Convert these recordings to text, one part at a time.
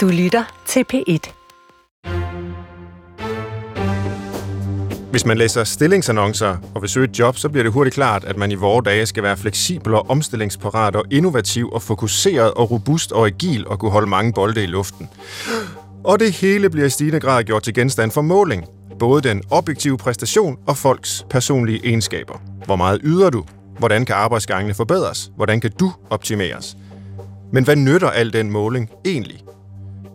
Du lytter til P1. Hvis man læser stillingsannoncer og vil søge et job, så bliver det hurtigt klart, at man i vore dage skal være fleksibel og omstillingsparat og innovativ og fokuseret og robust og agil og kunne holde mange bolde i luften. Og det hele bliver i stigende grad gjort til genstand for måling. Både den objektive præstation og folks personlige egenskaber. Hvor meget yder du? Hvordan kan arbejdsgangene forbedres? Hvordan kan du optimeres? Men hvad nytter al den måling egentlig?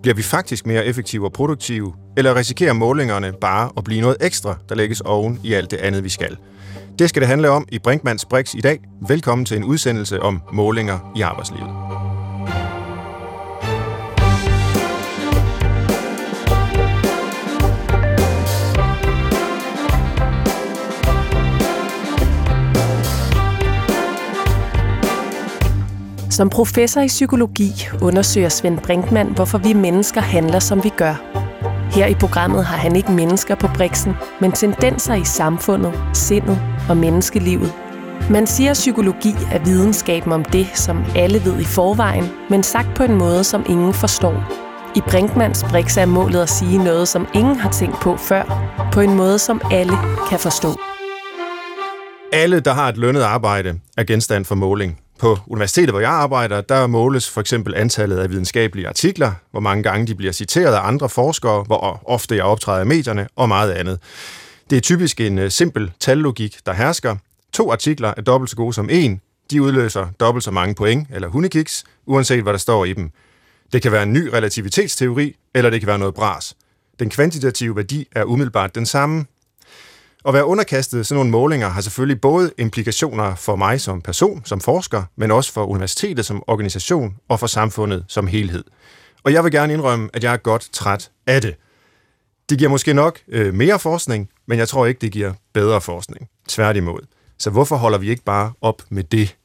Bliver vi faktisk mere effektive og produktive, eller risikerer målingerne bare at blive noget ekstra, der lægges oven i alt det andet, vi skal? Det skal det handle om i Brinkmanns Brix i dag. Velkommen til en udsendelse om målinger i arbejdslivet. Som professor i psykologi undersøger Svend Brinkmann, hvorfor vi mennesker handler, som vi gør. Her i programmet har han ikke mennesker på briksen, men tendenser i samfundet, sindet og menneskelivet. Man siger, at psykologi er videnskaben om det, som alle ved i forvejen, men sagt på en måde, som ingen forstår. I Brinkmanns Brix er målet at sige noget, som ingen har tænkt på før, på en måde, som alle kan forstå. Alle, der har et lønnet arbejde, er genstand for måling. På universitetet, hvor jeg arbejder, der måles for eksempel antallet af videnskabelige artikler, hvor mange gange de bliver citeret af andre forskere, hvor ofte jeg optræder i medierne og meget andet. Det er typisk en øh, simpel tallogik, der hersker. To artikler er dobbelt så gode som en. De udløser dobbelt så mange point eller hundekiks, uanset hvad der står i dem. Det kan være en ny relativitetsteori, eller det kan være noget bras. Den kvantitative værdi er umiddelbart den samme, at være underkastet sådan nogle målinger har selvfølgelig både implikationer for mig som person, som forsker, men også for universitetet som organisation og for samfundet som helhed. Og jeg vil gerne indrømme, at jeg er godt træt af det. Det giver måske nok øh, mere forskning, men jeg tror ikke, det giver bedre forskning. Tværtimod. Så hvorfor holder vi ikke bare op med det?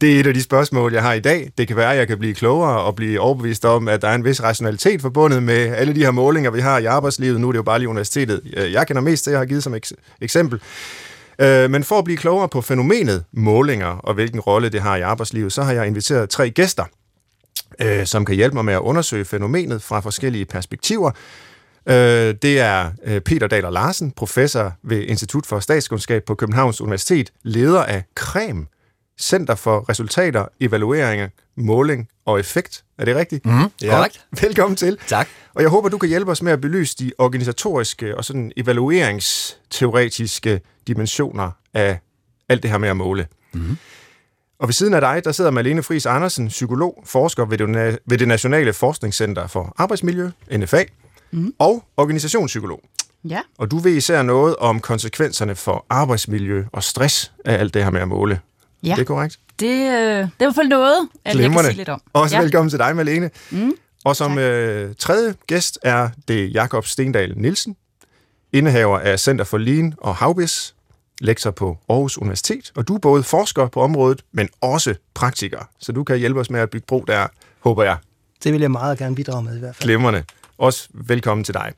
Det er et af de spørgsmål, jeg har i dag. Det kan være, at jeg kan blive klogere og blive overbevist om, at der er en vis rationalitet forbundet med alle de her målinger, vi har i arbejdslivet. Nu er det jo bare lige universitetet, øh, jeg kender mest til, jeg har givet som eksempel. Øh, men for at blive klogere på fænomenet målinger og hvilken rolle det har i arbejdslivet, så har jeg inviteret tre gæster, øh, som kan hjælpe mig med at undersøge fænomenet fra forskellige perspektiver. Det er Peter Daler Larsen, professor ved Institut for Statskundskab på Københavns Universitet, leder af KREM, Center for Resultater, Evalueringer, Måling og Effekt. Er det rigtigt? Mm, ja. Korrekt. Velkommen til. Tak. Og jeg håber, du kan hjælpe os med at belyse de organisatoriske og sådan evalueringsteoretiske dimensioner af alt det her med at måle. Mm. Og ved siden af dig, der sidder Malene Friis Andersen, psykolog, forsker ved det, ved det Nationale Forskningscenter for Arbejdsmiljø, NFA, mm. og organisationspsykolog. Ja. Og du ved især noget om konsekvenserne for arbejdsmiljø og stress af alt det her med at måle. Ja. Det er korrekt. Det, øh, det er i hvert fald noget, at jeg kan sige lidt om. Også ja. velkommen til dig, Malene. Mm. Og som øh, tredje gæst er det Jakob Stendal Nielsen, indehaver af Center for Lean og Havbis, lektor på Aarhus Universitet, og du er både forsker på området, men også praktiker, så du kan hjælpe os med at bygge bro der, håber jeg. Det vil jeg meget gerne bidrage med i hvert fald. Glemmerne. Også velkommen til dig.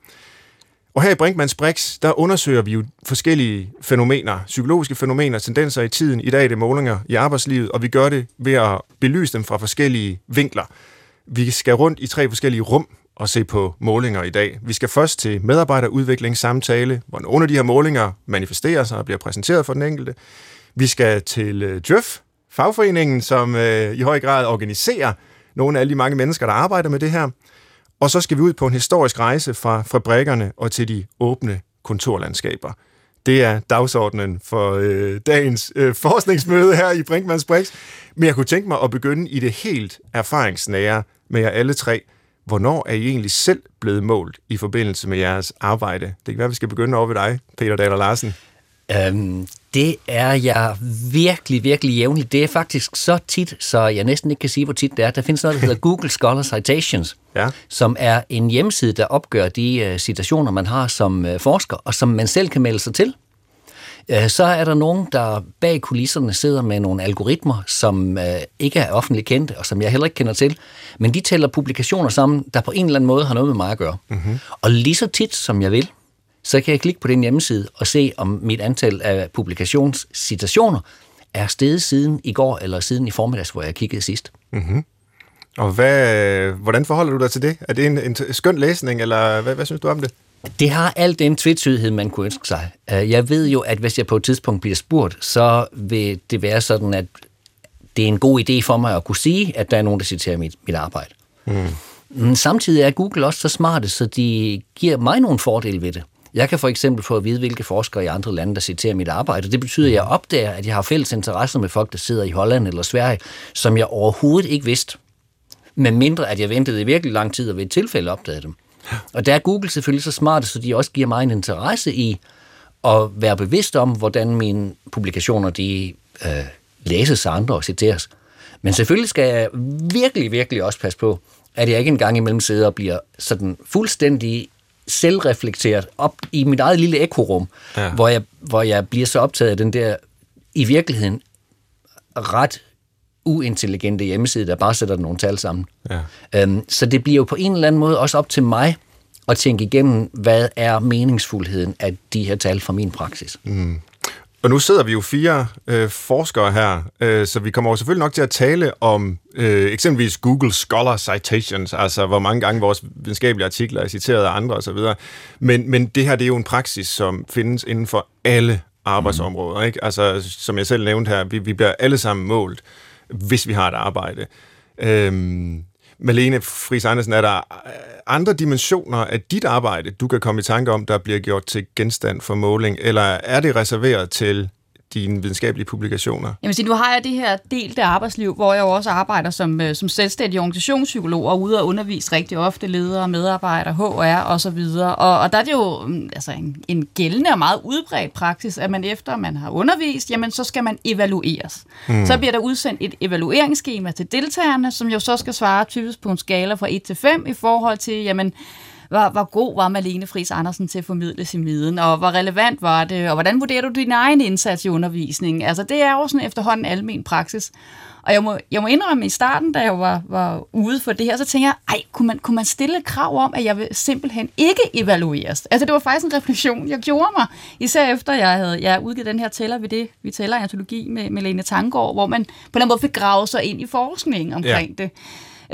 Og her i Brinkmanns Brix, der undersøger vi jo forskellige fænomener, psykologiske fænomener, tendenser i tiden. I dag er det målinger i arbejdslivet, og vi gør det ved at belyse dem fra forskellige vinkler. Vi skal rundt i tre forskellige rum og se på målinger i dag. Vi skal først til medarbejderudviklingssamtale, hvor nogle af de her målinger manifesterer sig og bliver præsenteret for den enkelte. Vi skal til øh, Djøf, fagforeningen, som øh, i høj grad organiserer nogle af alle de mange mennesker, der arbejder med det her. Og så skal vi ud på en historisk rejse fra fabrikkerne og til de åbne kontorlandskaber. Det er dagsordenen for øh, dagens øh, forskningsmøde her i Brinkmanns Brix. Men jeg kunne tænke mig at begynde i det helt erfaringsnære med jer alle tre. Hvornår er I egentlig selv blevet målt i forbindelse med jeres arbejde? Det kan være, vi skal begynde over ved dig, Peter Daler Larsen. Øhm, det er jeg virkelig, virkelig jævnligt. Det er faktisk så tit, så jeg næsten ikke kan sige, hvor tit det er. Der findes noget, der hedder Google Scholar Citations, ja. som er en hjemmeside, der opgør de uh, citationer, man har som uh, forsker, og som man selv kan melde sig til. Uh, så er der nogen, der bag kulisserne sidder med nogle algoritmer, som uh, ikke er offentligt kendte, og som jeg heller ikke kender til. Men de tæller publikationer sammen, der på en eller anden måde har noget med mig at gøre. Mm-hmm. Og lige så tit, som jeg vil, så kan jeg klikke på den hjemmeside og se, om mit antal af publikationscitationer er steget siden i går eller siden i formiddags, hvor jeg kiggede sidst. Mm-hmm. Og hvad, hvordan forholder du dig til det? Er det en, en skøn læsning, eller hvad, hvad synes du om det? Det har alt den tvetydighed, man kunne ønske sig. Øh, jeg ved jo, at hvis jeg på et tidspunkt bliver spurgt, så vil det være sådan, at det er en god idé for mig at kunne sige, at der er nogen, der citerer mit, mit arbejde. Mm. Samtidig er Google også så smarte, så de giver mig nogle fordele ved det. Jeg kan for eksempel få at vide, hvilke forskere i andre lande, der citerer mit arbejde. Det betyder, at jeg opdager, at jeg har fælles interesser med folk, der sidder i Holland eller Sverige, som jeg overhovedet ikke vidste. Men mindre, at jeg ventede i virkelig lang tid og ved et tilfælde opdagede dem. Og der er Google selvfølgelig så smart, så de også giver mig en interesse i at være bevidst om, hvordan mine publikationer de, øh, læses af andre og citeres. Men selvfølgelig skal jeg virkelig, virkelig også passe på, at jeg ikke engang imellem sidder og bliver sådan fuldstændig selvreflekteret op i mit eget lille ekorum, ja. hvor, jeg, hvor jeg bliver så optaget af den der i virkeligheden ret uintelligente hjemmeside, der bare sætter nogle tal sammen. Ja. Øhm, så det bliver jo på en eller anden måde også op til mig at tænke igennem, hvad er meningsfuldheden af de her tal fra min praksis. Mm. Og nu sidder vi jo fire øh, forskere her, øh, så vi kommer jo selvfølgelig nok til at tale om øh, eksempelvis Google Scholar Citations, altså hvor mange gange vores videnskabelige artikler er citeret af andre osv. Men, men det her det er jo en praksis, som findes inden for alle arbejdsområder. Mm. Ikke? Altså, som jeg selv nævnte her, vi, vi bliver alle sammen målt, hvis vi har et arbejde. Øhm, Malene Friis Andersen, er der øh, andre dimensioner af dit arbejde, du kan komme i tanke om, der bliver gjort til genstand for måling, eller er det reserveret til dine videnskabelige publikationer? Jamen, nu har jeg det her delte arbejdsliv, hvor jeg jo også arbejder som, øh, som selvstændig organisationspsykolog og ude og undervise rigtig ofte ledere, medarbejdere, HR og så videre. Og, og der er det jo mm, altså en, en gældende og meget udbredt praksis, at man efter man har undervist, jamen så skal man evalueres. Mm. Så bliver der udsendt et evalueringsskema til deltagerne, som jo så skal svare typisk på en skala fra 1 til 5 i forhold til, jamen, hvor, hvor god var Malene Friis Andersen til at formidle sin viden, og hvor relevant var det, og hvordan vurderer du din egen indsats i undervisningen? Altså, det er jo sådan efterhånden almen praksis. Og jeg må, jeg må indrømme, i starten, da jeg var, var ude for det her, så tænkte jeg, ej, kunne man, kunne man stille krav om, at jeg vil simpelthen ikke evalueres? Altså, det var faktisk en refleksion, jeg gjorde mig, især efter jeg havde jeg udgivet den her tæller ved det, vi tæller antologi med, med Lene Tangård, hvor man på den måde fik gravet sig ind i forskningen omkring ja. det.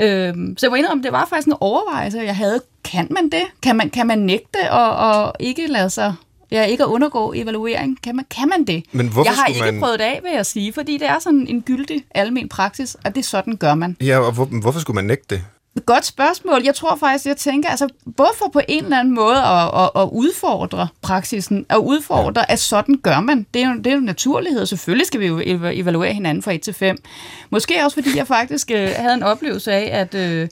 Øhm, så jeg var inde om, det var faktisk en overvejelse, jeg havde. Kan man det? Kan man, kan man nægte og, og ikke lade sig Ja, ikke at undergå evaluering. Kan man, kan man det? Men hvorfor jeg har ikke man... prøvet det af, vil jeg sige, fordi det er sådan en gyldig almen praksis, og det er sådan gør man. Ja, og hvor, hvorfor skulle man nægte det? Godt spørgsmål. Jeg tror faktisk, jeg tænker, altså, både for på en eller anden måde at, at, at udfordre praksisen, at udfordre, ja. at sådan gør man. Det er, jo, det er jo naturlighed. Selvfølgelig skal vi jo evaluere hinanden fra 1 til 5. Måske også, fordi jeg faktisk øh, havde en oplevelse af, at... Øh,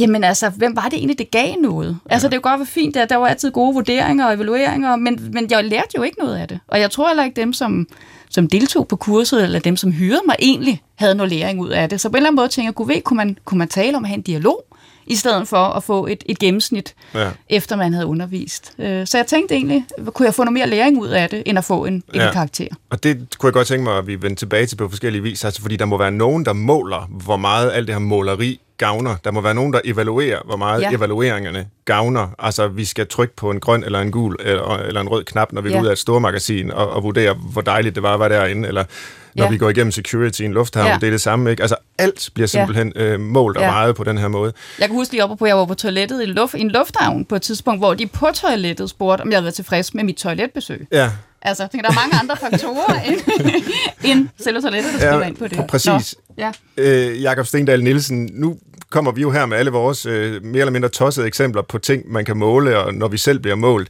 Jamen altså, hvem var det egentlig, det gav noget? Ja. Altså, det kunne godt være fint, at der var altid gode vurderinger og evalueringer, men, men jeg lærte jo ikke noget af det. Og jeg tror heller ikke dem, som, som deltog på kurset, eller dem, som hyrede mig, egentlig havde noget læring ud af det. Så på en eller anden måde tænker jeg, kunne, kunne, man, kunne man tale om at have en dialog, i stedet for at få et, et gennemsnit, ja. efter man havde undervist. Øh, så jeg tænkte egentlig, kunne jeg få noget mere læring ud af det, end at få en, en ja. karakter. Og det kunne jeg godt tænke mig, at vi vender tilbage til på forskellige vis, altså fordi der må være nogen, der måler, hvor meget alt det her måleri gavner. Der må være nogen, der evaluerer, hvor meget ja. evalueringerne gavner. Altså, vi skal trykke på en grøn eller en gul eller, eller en rød knap, når vi ja. går ud af et stormagasin og, og vurdere, hvor dejligt det var at være derinde, eller når ja. vi går igennem security i en lufthavn, ja. det er det samme, ikke? Altså, alt bliver simpelthen ja. øh, målt og ja. vejet på den her måde. Jeg kan huske lige op på, at jeg var på toilettet i, luft, i en lufthavn på et tidspunkt, hvor de på toilettet spurgte, om jeg havde været tilfreds med mit toiletbesøg. Ja. Altså, jeg tænker, der er mange andre faktorer end, end selve toilettet, der spiller ja, ind på det. Præcis. Nå, ja. øh, Jakob Stendal Nielsen, nu kommer vi jo her med alle vores øh, mere eller mindre tossede eksempler på ting, man kan måle, og når vi selv bliver målt.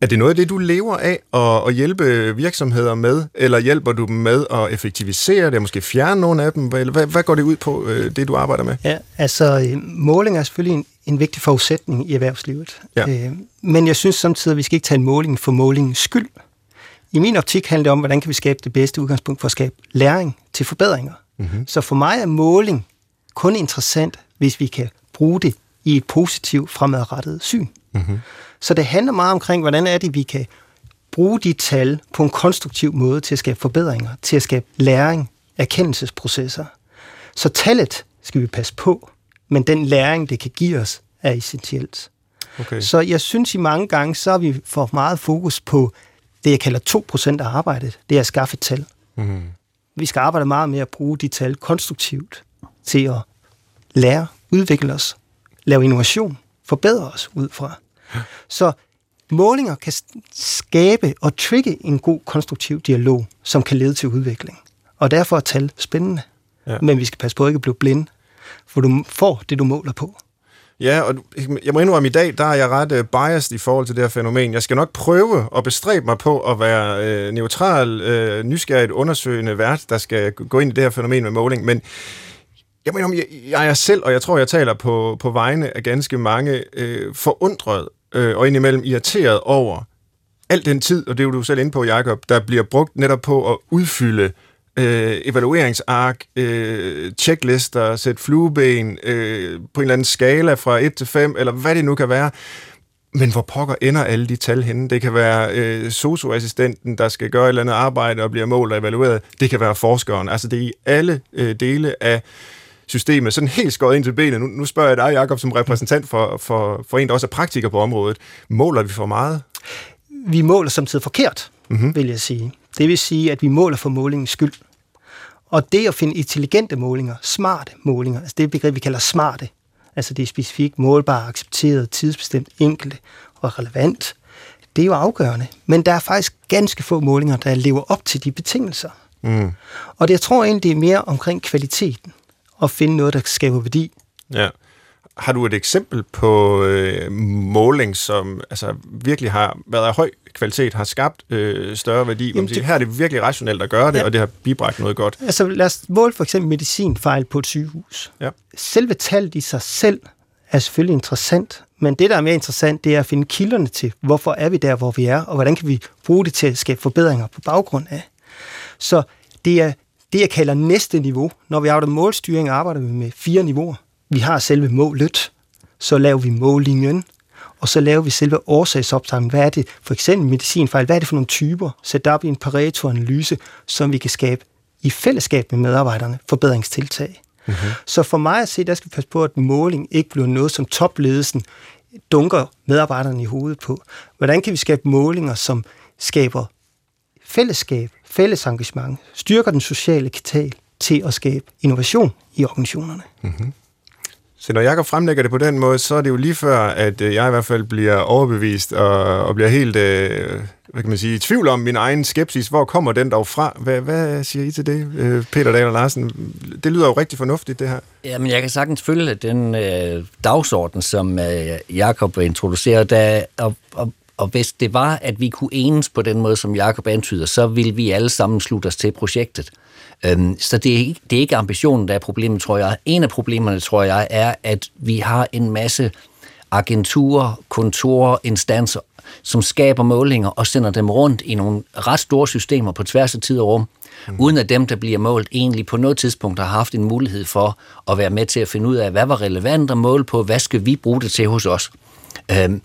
Er det noget af det, du lever af at, at hjælpe virksomheder med, eller hjælper du dem med at effektivisere det, måske fjerne nogle af dem? Eller hvad, hvad går det ud på, øh, det du arbejder med? Ja, altså øh, måling er selvfølgelig en, en vigtig forudsætning i erhvervslivet. Ja. Øh, men jeg synes samtidig, at vi skal ikke tage en måling for målingens skyld. I min optik handler det om, hvordan kan vi skabe det bedste udgangspunkt for at skabe læring til forbedringer. Mm-hmm. Så for mig er måling kun interessant, hvis vi kan bruge det i et positivt fremadrettet syn. Mm-hmm. Så det handler meget omkring, hvordan er det, vi kan bruge de tal på en konstruktiv måde til at skabe forbedringer, til at skabe læring, erkendelsesprocesser. Så tallet skal vi passe på, men den læring, det kan give os, er essentielt. Okay. Så jeg synes i mange gange, så har vi for meget fokus på det, jeg kalder 2% af arbejdet. Det er at skaffe tal. Mm. Vi skal arbejde meget med at bruge de tal konstruktivt til at lære, udvikle os, lave innovation, forbedre os ud fra. Så målinger kan skabe og trigge en god konstruktiv dialog, som kan lede til udvikling. Og derfor er tal spændende. Ja. Men vi skal passe på ikke at blive blinde, for du får det, du måler på. Ja, og jeg må indrømme, i dag, der er jeg ret uh, biased i forhold til det her fænomen. Jeg skal nok prøve at bestræbe mig på at være uh, neutral, øh, uh, nysgerrigt undersøgende vært, der skal gå ind i det her fænomen med måling, men jeg, må indrømme, jeg, jeg er selv, og jeg tror, jeg taler på, på vegne af ganske mange, uh, forundret uh, og indimellem irriteret over al den tid, og det er jo du selv inde på, Jacob, der bliver brugt netop på at udfylde øh, evalueringsark, øh, checklister, sætte flueben øh, på en eller anden skala fra 1 til 5, eller hvad det nu kan være. Men hvor pokker ender alle de tal henne? Det kan være øh, socioassistenten, der skal gøre et eller andet arbejde og bliver målt og evalueret. Det kan være forskeren. Altså det er i alle øh, dele af systemet, sådan helt skåret ind til benet. Nu, nu spørger jeg dig, Jacob, som repræsentant for, for, for en, der også er praktiker på området. Måler vi for meget? Vi måler samtidig forkert, mm-hmm. vil jeg sige. Det vil sige, at vi måler for målingens skyld. Og det at finde intelligente målinger, smarte målinger, altså det er et begreb, vi kalder smarte, altså det er specifikt målbare, accepteret, tidsbestemt, enkelte og relevant, det er jo afgørende. Men der er faktisk ganske få målinger, der lever op til de betingelser. Mm. Og det, jeg tror egentlig, det er mere omkring kvaliteten, og finde noget, der skaber værdi. Ja. Har du et eksempel på øh, måling, som altså, virkelig har været af høj kvalitet, har skabt øh, større værdi? Jamen, det, her er det virkelig rationelt at gøre det, ja. og det har bibragt noget godt. Altså lad os måle for eksempel medicinfejl på et sygehus. Ja. Selve tallet i sig selv er selvfølgelig interessant, men det, der er mere interessant, det er at finde kilderne til, hvorfor er vi der, hvor vi er, og hvordan kan vi bruge det til at skabe forbedringer på baggrund af. Så det er det, jeg kalder næste niveau. Når vi arbejder målstyring, arbejder vi med fire niveauer. Vi har selve målet, så laver vi mållinjen, og så laver vi selve årsagsopsamlingen. Hvad er det for eksempel medicinfejl? Hvad er det for nogle typer? Sæt op i en Pareto-analyse, som vi kan skabe i fællesskab med medarbejderne forbedringstiltag. Mm-hmm. Så for mig at se, der skal vi passe på, at måling ikke bliver noget, som topledelsen dunker medarbejderne i hovedet på. Hvordan kan vi skabe målinger, som skaber fællesskab, fælles engagement, styrker den sociale kapital til at skabe innovation i organisationerne? Mm-hmm. Så når Jacob fremlægger det på den måde, så er det jo lige før, at øh, jeg i hvert fald bliver overbevist og, og bliver helt, øh, hvad kan man sige, i tvivl om min egen skepsis. Hvor kommer den dog fra? Hvad, hvad siger I til det, øh, Peter Dahl og Larsen? Det lyder jo rigtig fornuftigt, det her. Jamen, jeg kan sagtens følge den øh, dagsorden, som øh, Jacob introducerer, da, og, og og hvis det var, at vi kunne enes på den måde, som Jacob antyder, så ville vi alle sammen slutte os til projektet. Øhm, så det er, ikke, det er ikke ambitionen, der er problemet, tror jeg. En af problemerne, tror jeg, er, at vi har en masse agenturer, kontorer, instanser, som skaber målinger og sender dem rundt i nogle ret store systemer på tværs af tid og rum, mm. uden at dem, der bliver målt, egentlig på noget tidspunkt har haft en mulighed for at være med til at finde ud af, hvad var relevant at måle på, hvad skal vi bruge det til hos os. Øhm,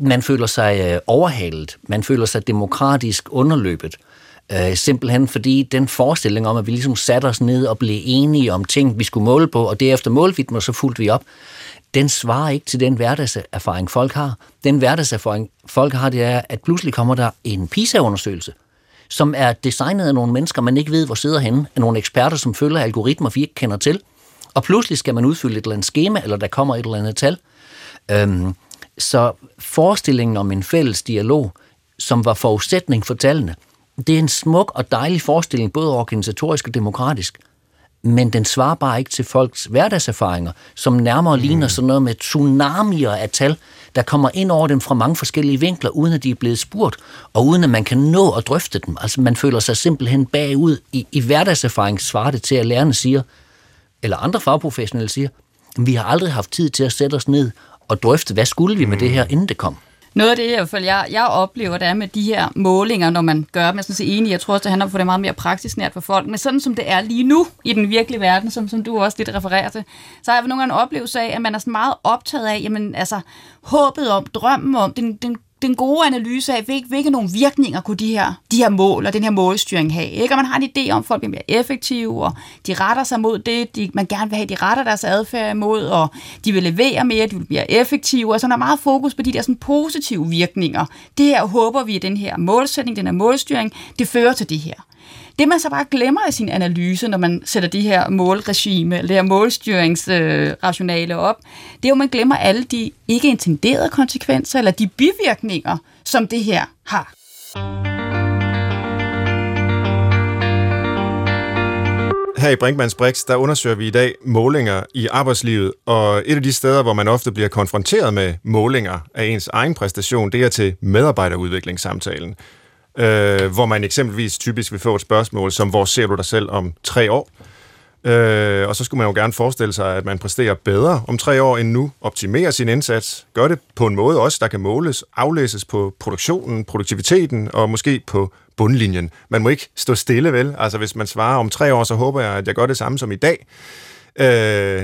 man føler sig øh, overhalet, man føler sig demokratisk underløbet, Øh, simpelthen fordi den forestilling om, at vi ligesom satte os ned og blev enige om ting, vi skulle måle på, og derefter målte vi dem, og så fulgte vi op, den svarer ikke til den hverdagserfaring, folk har. Den hverdagserfaring, folk har, det er, at pludselig kommer der en PISA-undersøgelse, som er designet af nogle mennesker, man ikke ved, hvor sidder henne, af nogle eksperter, som følger algoritmer, vi ikke kender til. Og pludselig skal man udfylde et eller andet schema, eller der kommer et eller andet tal. Øhm, så forestillingen om en fælles dialog, som var forudsætning for tallene, det er en smuk og dejlig forestilling, både organisatorisk og demokratisk, men den svarer bare ikke til folks hverdagserfaringer, som nærmere mm. ligner sådan noget med tsunamier af tal, der kommer ind over dem fra mange forskellige vinkler, uden at de er blevet spurgt, og uden at man kan nå at drøfte dem. Altså man føler sig simpelthen bagud. I, i hverdagserfaring svarer det til, at lærerne siger, eller andre fagprofessionelle siger, vi har aldrig haft tid til at sætte os ned og drøfte, hvad skulle vi med det her, inden det kom. Noget af det, jeg, jeg, jeg oplever, det er med de her målinger, når man gør dem, jeg er sådan enig, jeg tror også, det handler om at få det meget mere praktisk nært for folk, men sådan som det er lige nu i den virkelige verden, som, som du også lidt refererer til, så har jeg nogle gange en oplevelse af, at man er sådan meget optaget af, jamen altså, håbet om, drømmen om, den, den den gode analyse af, hvilke nogle virkninger kunne de her, de her mål og den her målstyring have. Ikke? Og man har en idé om, at folk bliver mere effektive, og de retter sig mod det, de, man gerne vil have, de retter deres adfærd imod, og de vil levere mere, de vil blive effektive, og så er der meget fokus på de der sådan, positive virkninger. Det her håber vi, at den her målsætning, den her målstyring, det fører til det her. Det man så bare glemmer i sin analyse, når man sætter de her målregime, eller det her målstyringsrationale op, det er jo, at man glemmer alle de ikke intenderede konsekvenser, eller de bivirkninger, som det her har. Her i Brinkmanns Brix, der undersøger vi i dag målinger i arbejdslivet, og et af de steder, hvor man ofte bliver konfronteret med målinger af ens egen præstation, det er til medarbejderudviklingssamtalen, øh, hvor man eksempelvis typisk vil få et spørgsmål som, hvor ser du dig selv om tre år? Øh, og så skulle man jo gerne forestille sig, at man præsterer bedre om tre år end nu, optimerer sin indsats, gør det på en måde også, der kan måles, aflæses på produktionen, produktiviteten og måske på bundlinjen. Man må ikke stå stille, vel? Altså hvis man svarer om tre år, så håber jeg, at jeg gør det samme som i dag. Øh,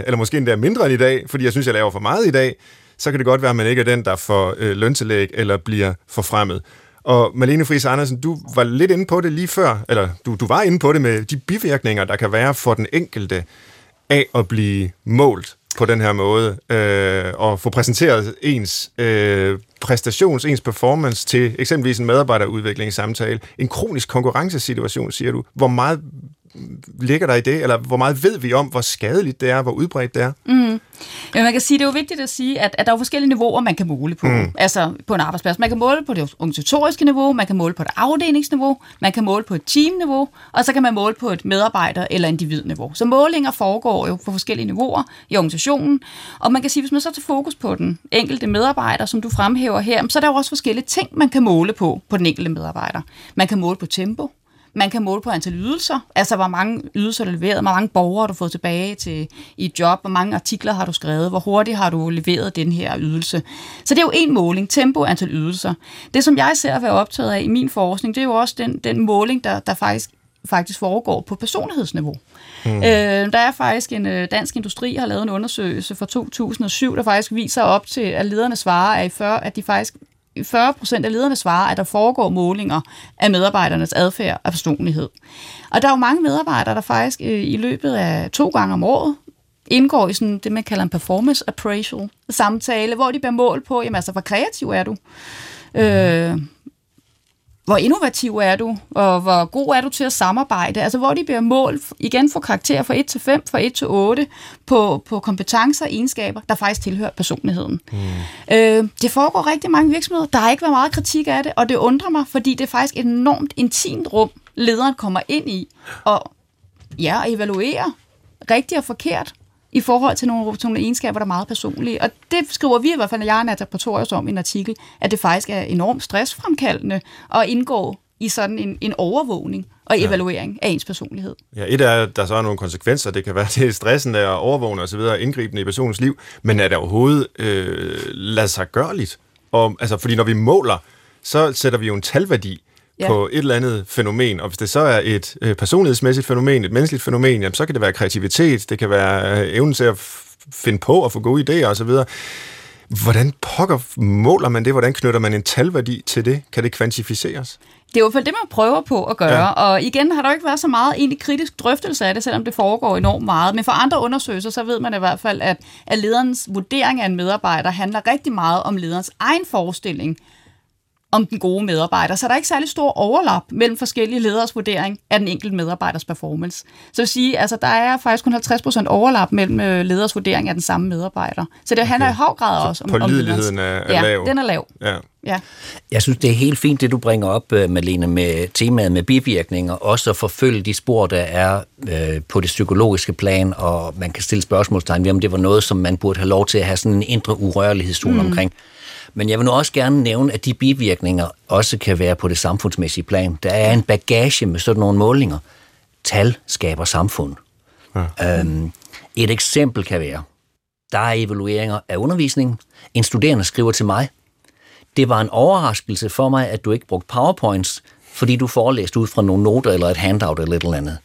eller måske endda mindre end i dag, fordi jeg synes, jeg laver for meget i dag. Så kan det godt være, at man ikke er den, der får øh, løntillæg eller bliver forfremmet. Og Malene Friis Andersen, du var lidt inde på det lige før, eller du, du var inde på det med de bivirkninger, der kan være for den enkelte af at blive målt på den her måde, øh, og få præsenteret ens øh, præstations, ens performance til eksempelvis en medarbejderudviklingssamtale. En kronisk konkurrencesituation, siger du. Hvor meget ligger der i det, eller hvor meget ved vi om, hvor skadeligt det er, hvor udbredt det er? Mm. Ja, man kan sige, det er jo vigtigt at sige, at, at der er forskellige niveauer, man kan måle på. Mm. Altså på en arbejdsplads. Man kan måle på det organisatoriske niveau, man kan måle på det afdelingsniveau, man kan måle på et teamniveau, og så kan man måle på et medarbejder- eller individniveau. Så målinger foregår jo på forskellige niveauer i organisationen, og man kan sige, hvis man så tager fokus på den enkelte medarbejder, som du fremhæver her, så er der jo også forskellige ting, man kan måle på på den enkelte medarbejder. Man kan måle på tempo, man kan måle på antal ydelser, altså hvor mange ydelser du leveret, hvor mange borgere du har fået tilbage til i et job, hvor mange artikler har du skrevet, hvor hurtigt har du leveret den her ydelse. Så det er jo en måling, tempo, antal ydelser. Det, som jeg ser at være optaget af i min forskning, det er jo også den, den måling, der, der faktisk faktisk foregår på personlighedsniveau. Mm. Øh, der er faktisk en øh, dansk industri har lavet en undersøgelse fra 2007, der faktisk viser op til, at lederne svarer, at, i 40, at de faktisk 40 procent af lederne svarer, at der foregår målinger af medarbejdernes adfærd og personlighed. Og der er jo mange medarbejdere, der faktisk øh, i løbet af to gange om året indgår i sådan det, man kalder en performance appraisal samtale, hvor de bliver mål på, jamen altså, hvor kreativ er du? Øh, hvor innovativ er du, og hvor god er du til at samarbejde. Altså hvor de bliver mål, igen for karakter fra 1 til 5, fra 1 til 8, på, på kompetencer og egenskaber, der faktisk tilhører personligheden. Mm. Øh, det foregår rigtig mange virksomheder. Der har ikke været meget kritik af det, og det undrer mig, fordi det er faktisk et enormt intimt rum, lederen kommer ind i, og ja, evaluerer rigtigt og forkert i forhold til nogle, nogle egenskaber, der er meget personlige. Og det skriver vi i hvert fald, jeg er Nata om i en artikel, at det faktisk er enormt stressfremkaldende at indgå i sådan en, en overvågning og evaluering ja. af ens personlighed. Ja, et er, at der så er nogle konsekvenser. Det kan være, det er stressen af at overvågne osv., indgribende i personens liv. Men er det overhovedet øh, lade sig gørligt? Og, altså, fordi når vi måler, så sætter vi jo en talværdi ja. på et eller andet fænomen, og hvis det så er et øh, personlighedsmæssigt fænomen, et menneskeligt fænomen, jamen, så kan det være kreativitet, det kan være øh, evnen til at finde på og få gode idéer osv., Hvordan pokker måler man det? Hvordan knytter man en talværdi til det? Kan det kvantificeres? Det er jo i hvert fald det, man prøver på at gøre. Ja. Og igen har der ikke været så meget egentlig kritisk drøftelse af det, selvom det foregår enormt meget. Men for andre undersøgelser, så ved man i hvert fald, at, at lederens vurdering af en medarbejder handler rigtig meget om lederens egen forestilling om den gode medarbejder. Så der er ikke særlig stor overlap mellem forskellige leders vurdering af den enkelte medarbejders performance. Så vil sige, altså der er faktisk kun 50% overlap mellem øh, leders vurdering af den samme medarbejder. Så det handler okay. i høj grad så også om, om lederens. er, er ja, lav. den er lav. Ja. Ja. Jeg synes, det er helt fint, det du bringer op, øh, Malene, med temaet med bivirkninger, også at forfølge de spor, der er øh, på det psykologiske plan, og man kan stille spørgsmålstegn om det var noget, som man burde have lov til at have sådan en indre urørlighedszone mm. omkring. Men jeg vil nu også gerne nævne, at de bivirkninger også kan være på det samfundsmæssige plan. Der er en bagage med sådan nogle målinger. Tal skaber samfund. Ja. Øhm, et eksempel kan være, der er evalueringer af undervisningen. En studerende skriver til mig, det var en overraskelse for mig, at du ikke brugte PowerPoints, fordi du forelæste ud fra nogle noter eller et handout eller et eller andet.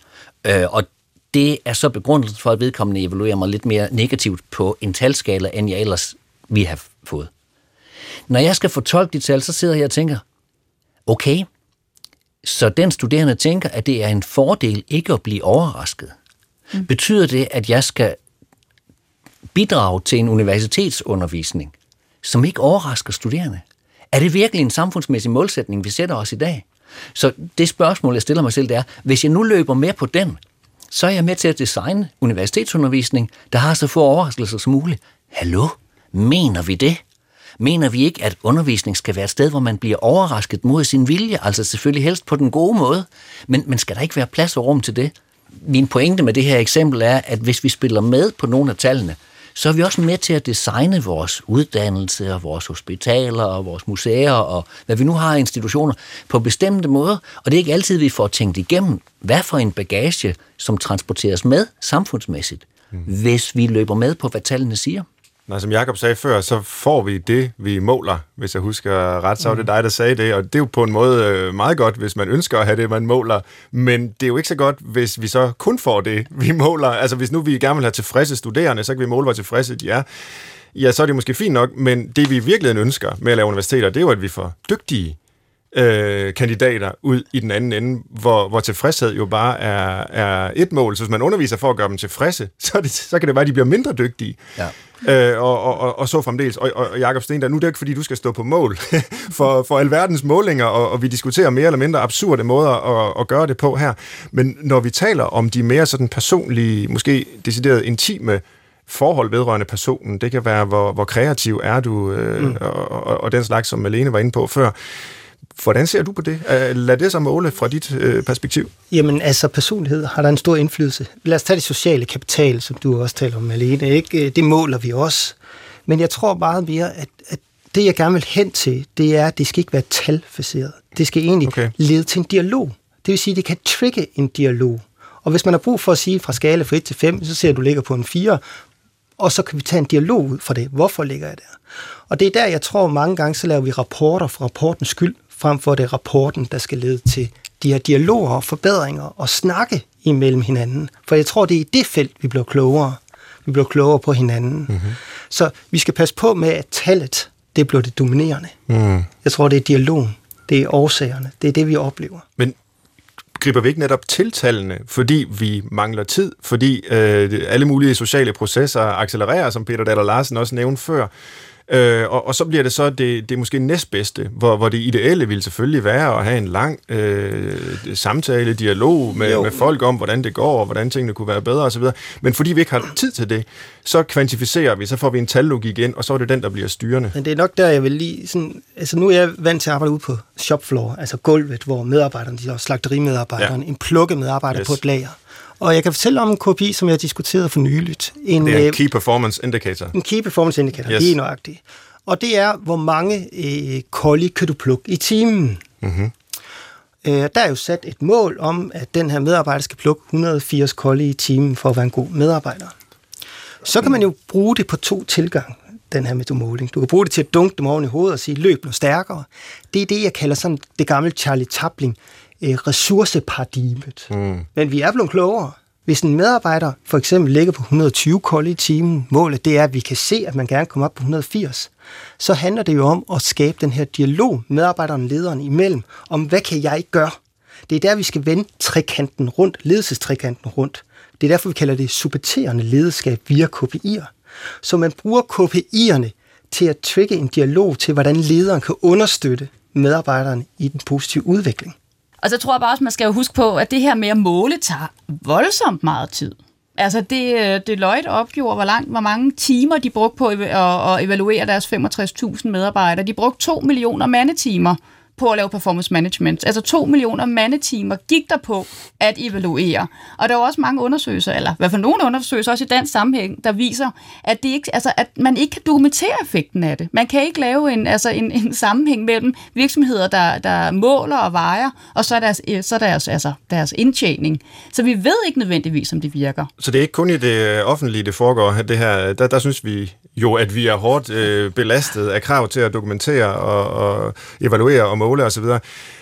Øh, og det er så begrundet for, at vedkommende evaluerer mig lidt mere negativt på en talskala, end jeg ellers vi have fået. Når jeg skal fortolke de tal, så sidder jeg og tænker, okay, så den studerende tænker, at det er en fordel ikke at blive overrasket. Mm. Betyder det, at jeg skal bidrage til en universitetsundervisning, som ikke overrasker studerende? Er det virkelig en samfundsmæssig målsætning, vi sætter os i dag? Så det spørgsmål, jeg stiller mig selv, det er, hvis jeg nu løber med på den, så er jeg med til at designe universitetsundervisning, der har så få overraskelser som muligt. Hallo? Mener vi det? Mener vi ikke, at undervisning skal være et sted, hvor man bliver overrasket mod sin vilje, altså selvfølgelig helst på den gode måde, men, men skal der ikke være plads og rum til det? Min pointe med det her eksempel er, at hvis vi spiller med på nogle af tallene, så er vi også med til at designe vores uddannelse og vores hospitaler og vores museer og hvad vi nu har af institutioner på bestemte måder. Og det er ikke altid, vi får tænkt igennem, hvad for en bagage, som transporteres med samfundsmæssigt, mm. hvis vi løber med på, hvad tallene siger. Nej, som Jakob sagde før, så får vi det, vi måler. Hvis jeg husker ret, så var det mm. dig, der sagde det. Og det er jo på en måde øh, meget godt, hvis man ønsker at have det, man måler. Men det er jo ikke så godt, hvis vi så kun får det, vi måler. Altså hvis nu vi gerne vil have tilfredse studerende, så kan vi måle, hvor tilfredse de er. Ja, så er det måske fint nok, men det vi virkelig ønsker med at lave universiteter, det er jo, at vi får dygtige øh, kandidater ud i den anden ende, hvor, hvor tilfredshed jo bare er, er et mål. Så hvis man underviser for at gøre dem tilfredse, så, det, så kan det være, at de bliver mindre dygtige. Ja. Øh, og, og, og, og så fremdeles. Og, og Jakob Sten, der, nu er det ikke, fordi du skal stå på mål for, for alverdens målinger, og, og vi diskuterer mere eller mindre absurde måder at, at gøre det på her. Men når vi taler om de mere sådan personlige, måske decideret intime forhold vedrørende personen, det kan være, hvor, hvor kreativ er du, øh, mm. og, og, og den slags, som Malene var inde på før, Hvordan ser du på det? Lad det så måle fra dit øh, perspektiv. Jamen altså, personlighed har der en stor indflydelse. Lad os tage det sociale kapital, som du også taler om, Malene. Ikke? Det måler vi også. Men jeg tror meget mere, at, at det, jeg gerne vil hen til, det er, at det skal ikke være talfaseret. Det skal egentlig okay. lede til en dialog. Det vil sige, at det kan trigge en dialog. Og hvis man har brug for at sige fra skala fra 1 til 5, så ser du, at du ligger på en 4, og så kan vi tage en dialog ud fra det. Hvorfor ligger jeg der? Og det er der, jeg tror, mange gange, så laver vi rapporter for rapportens skyld, frem for det er rapporten, der skal lede til de her dialoger og forbedringer og snakke imellem hinanden. For jeg tror, det er i det felt, vi bliver klogere. Vi bliver klogere på hinanden. Mm-hmm. Så vi skal passe på med, at tallet, det bliver det dominerende. Mm. Jeg tror, det er dialogen. Det er årsagerne. Det er det, vi oplever. Men griber vi ikke netop til tallene, fordi vi mangler tid, fordi øh, alle mulige sociale processer accelererer, som Peter Daller Larsen også nævnte før. Øh, og, og så bliver det så det, det måske næstbedste, hvor, hvor det ideelle ville selvfølgelig være at have en lang øh, samtale, dialog med, med folk om, hvordan det går, og hvordan tingene kunne være bedre osv. Men fordi vi ikke har tid til det, så kvantificerer vi, så får vi en tallogik igen, og så er det den, der bliver styrende. Men det er nok der, jeg vil lige... Sådan, altså nu er jeg vant til at arbejde ude på shopfloor, altså gulvet, hvor medarbejderne, de er slagterimedarbejderne, ja. en plukke medarbejder yes. på et lager. Og jeg kan fortælle om en KPI, som jeg har diskuteret for nyligt. En, det er en øh, Key Performance Indicator. En Key Performance Indicator, yes. lige nøjagtigt. Og det er, hvor mange øh, kan du plukke i timen. Mm-hmm. Øh, der er jo sat et mål om, at den her medarbejder skal plukke 180 kolli i timen for at være en god medarbejder. Så kan man jo bruge det på to tilgang den her metomåling. Du kan bruge det til at dunke dem oven i hovedet og sige, løb nu stærkere. Det er det, jeg kalder sådan det gamle Charlie Chaplin øh, ressourceparadigmet. Mm. Men vi er blevet klogere. Hvis en medarbejder for eksempel ligger på 120 kolde i timen, målet det er, at vi kan se, at man gerne kommer op på 180, så handler det jo om at skabe den her dialog medarbejderen og lederen imellem, om hvad kan jeg gøre? Det er der, vi skal vende trekanten rundt, ledelsestrekanten rundt. Det er derfor, vi kalder det supporterende lederskab via KPI'er. Så man bruger KPI'erne til at trigge en dialog til, hvordan lederen kan understøtte medarbejderne i den positive udvikling. Og så tror jeg bare også, man skal jo huske på, at det her med at måle tager voldsomt meget tid. Altså det, øh, Deloitte opgjorde, hvor, langt, hvor mange timer de brugte på at, at evaluere deres 65.000 medarbejdere. De brugte 2 millioner mandetimer på at lave performance management. Altså 2 millioner mandetimer gik der på at evaluere. Og der er også mange undersøgelser, eller i hvert fald nogle undersøgelser, også i dansk sammenhæng, der viser, at, det ikke, altså, at man ikke kan dokumentere effekten af det. Man kan ikke lave en, altså en, en sammenhæng mellem virksomheder, der, der måler og vejer, og så deres, øh, så deres, altså, deres indtjening. Så vi ved ikke nødvendigvis, om det virker. Så det er ikke kun i det offentlige, det foregår. Det her, der, der synes vi jo, at vi er hårdt øh, belastet af krav til at dokumentere og, og evaluere og måle osv.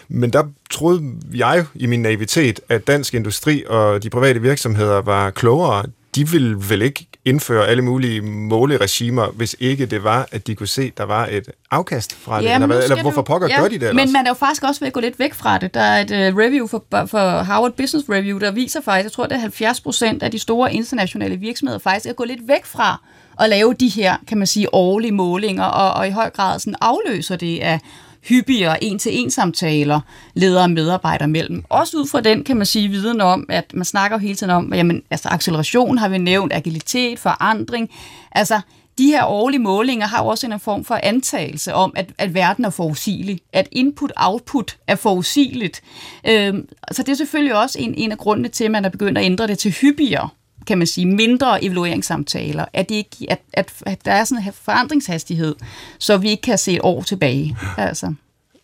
Men der troede jeg i min naivitet, at dansk industri og de private virksomheder var klogere. De ville vel ikke indføre alle mulige måleregimer, hvis ikke det var, at de kunne se, at der var et afkast fra det. Eller, hvad, eller hvorfor pokker ja, gør de det ellers? Men man er jo faktisk også ved at gå lidt væk fra det. Der er et uh, review for, for Harvard Business Review, der viser faktisk, jeg tror, det er 70 procent af de store internationale virksomheder faktisk er gået lidt væk fra at lave de her, kan man sige, årlige målinger, og, og i høj grad sådan afløser det af hyppigere en-til-en samtaler ledere og medarbejdere mellem. Også ud fra den kan man sige viden om, at man snakker hele tiden om, jamen, altså acceleration har vi nævnt, agilitet, forandring. Altså, de her årlige målinger har også en form for antagelse om, at, at verden er forudsigelig, at input-output er forudsigeligt. Øhm, så det er selvfølgelig også en, en af grundene til, at man er begyndt at ændre det til hyppigere kan man sige, mindre evalueringssamtaler, at, det ikke, at, at, at der er sådan en forandringshastighed, så vi ikke kan se et år tilbage. Altså,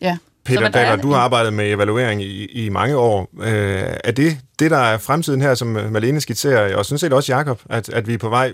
ja. Peter Daller, du har arbejdet med evaluering i, i mange år. Øh, er det det, der er fremtiden her, som Malene skitserer, og sådan set også Jakob, at, at vi er på vej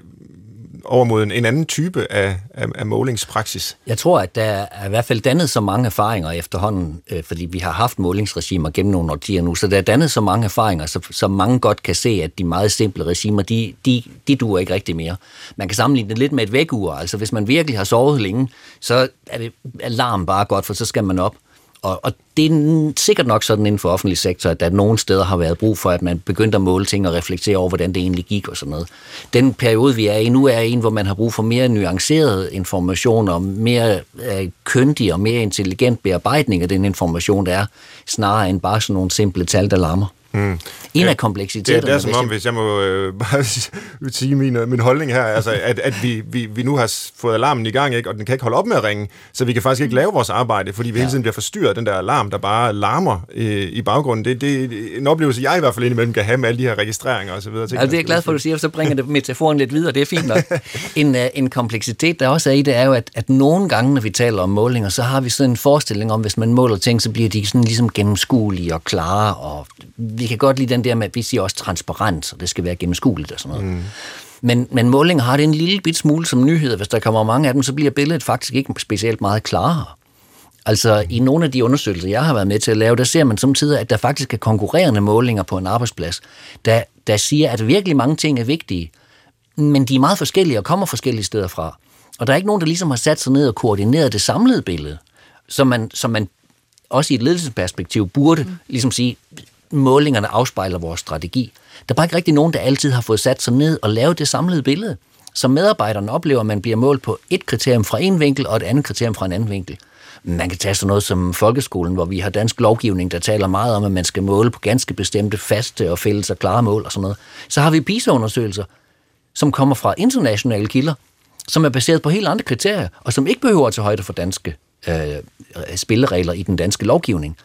over mod en, en anden type af, af, af målingspraksis? Jeg tror, at der er i hvert fald dannet så mange erfaringer efterhånden, øh, fordi vi har haft målingsregimer gennem nogle årtier nu, så der er dannet så mange erfaringer, så, så mange godt kan se, at de meget simple regimer, de, de, de duer ikke rigtig mere. Man kan sammenligne det lidt med et vækkeur, altså hvis man virkelig har sovet længe, så er det alarm bare godt, for så skal man op. Og, og det er sikkert nok sådan inden for offentlig sektor, at der nogle steder har været brug for, at man begyndte at måle ting og reflektere over, hvordan det egentlig gik og sådan noget. Den periode, vi er i nu, er en, hvor man har brug for mere nuanceret information og mere øh, køndig og mere intelligent bearbejdning af den information, der er, snarere end bare sådan nogle simple tal, der larmer. Mm. En af kompleksiteterne... Det, det er som om, hvis jeg må øh, bare sige min, min holdning her, altså, at, at vi, vi, vi nu har fået alarmen i gang, ikke, og den kan ikke holde op med at ringe, så vi kan faktisk ikke lave vores arbejde, fordi vi ja. hele tiden bliver forstyrret af den der alarm, der bare larmer øh, i baggrunden. Det, det er en oplevelse, jeg i hvert fald indimellem kan have med alle de her registreringer osv. Ja, det er jeg glad for, at du siger, så bringer det metaforen lidt videre, det er fint nok. En, uh, en kompleksitet, der også er i det, er jo, at, at nogle gange, når vi taler om målinger, så har vi sådan en forestilling om, hvis man måler ting, så bliver de sådan ligesom gennemskuelige og klare, og vi kan godt lide den der med, at vi siger også transparens, og det skal være gennemskueligt og sådan noget. Mm. Men, men målinger har det en lille bit smule som nyhed. Hvis der kommer mange af dem, så bliver billedet faktisk ikke specielt meget klarere. Altså i nogle af de undersøgelser, jeg har været med til at lave, der ser man samtidig, at der faktisk er konkurrerende målinger på en arbejdsplads, der, der siger, at virkelig mange ting er vigtige, men de er meget forskellige og kommer forskellige steder fra. Og der er ikke nogen, der ligesom har sat sig ned og koordineret det samlede billede, som man, som man også i et ledelsesperspektiv burde mm. ligesom sige, målingerne afspejler vores strategi. Der er bare ikke rigtig nogen, der altid har fået sat sig ned og lavet det samlede billede. Så medarbejderne oplever, at man bliver målt på et kriterium fra en vinkel og et andet kriterium fra en anden vinkel. Man kan tage sådan noget som folkeskolen, hvor vi har dansk lovgivning, der taler meget om, at man skal måle på ganske bestemte faste og fælles og klare mål og sådan noget. Så har vi PISA-undersøgelser, som kommer fra internationale kilder, som er baseret på helt andre kriterier, og som ikke behøver at tage højde for danske øh, spilleregler i den danske lovgivning.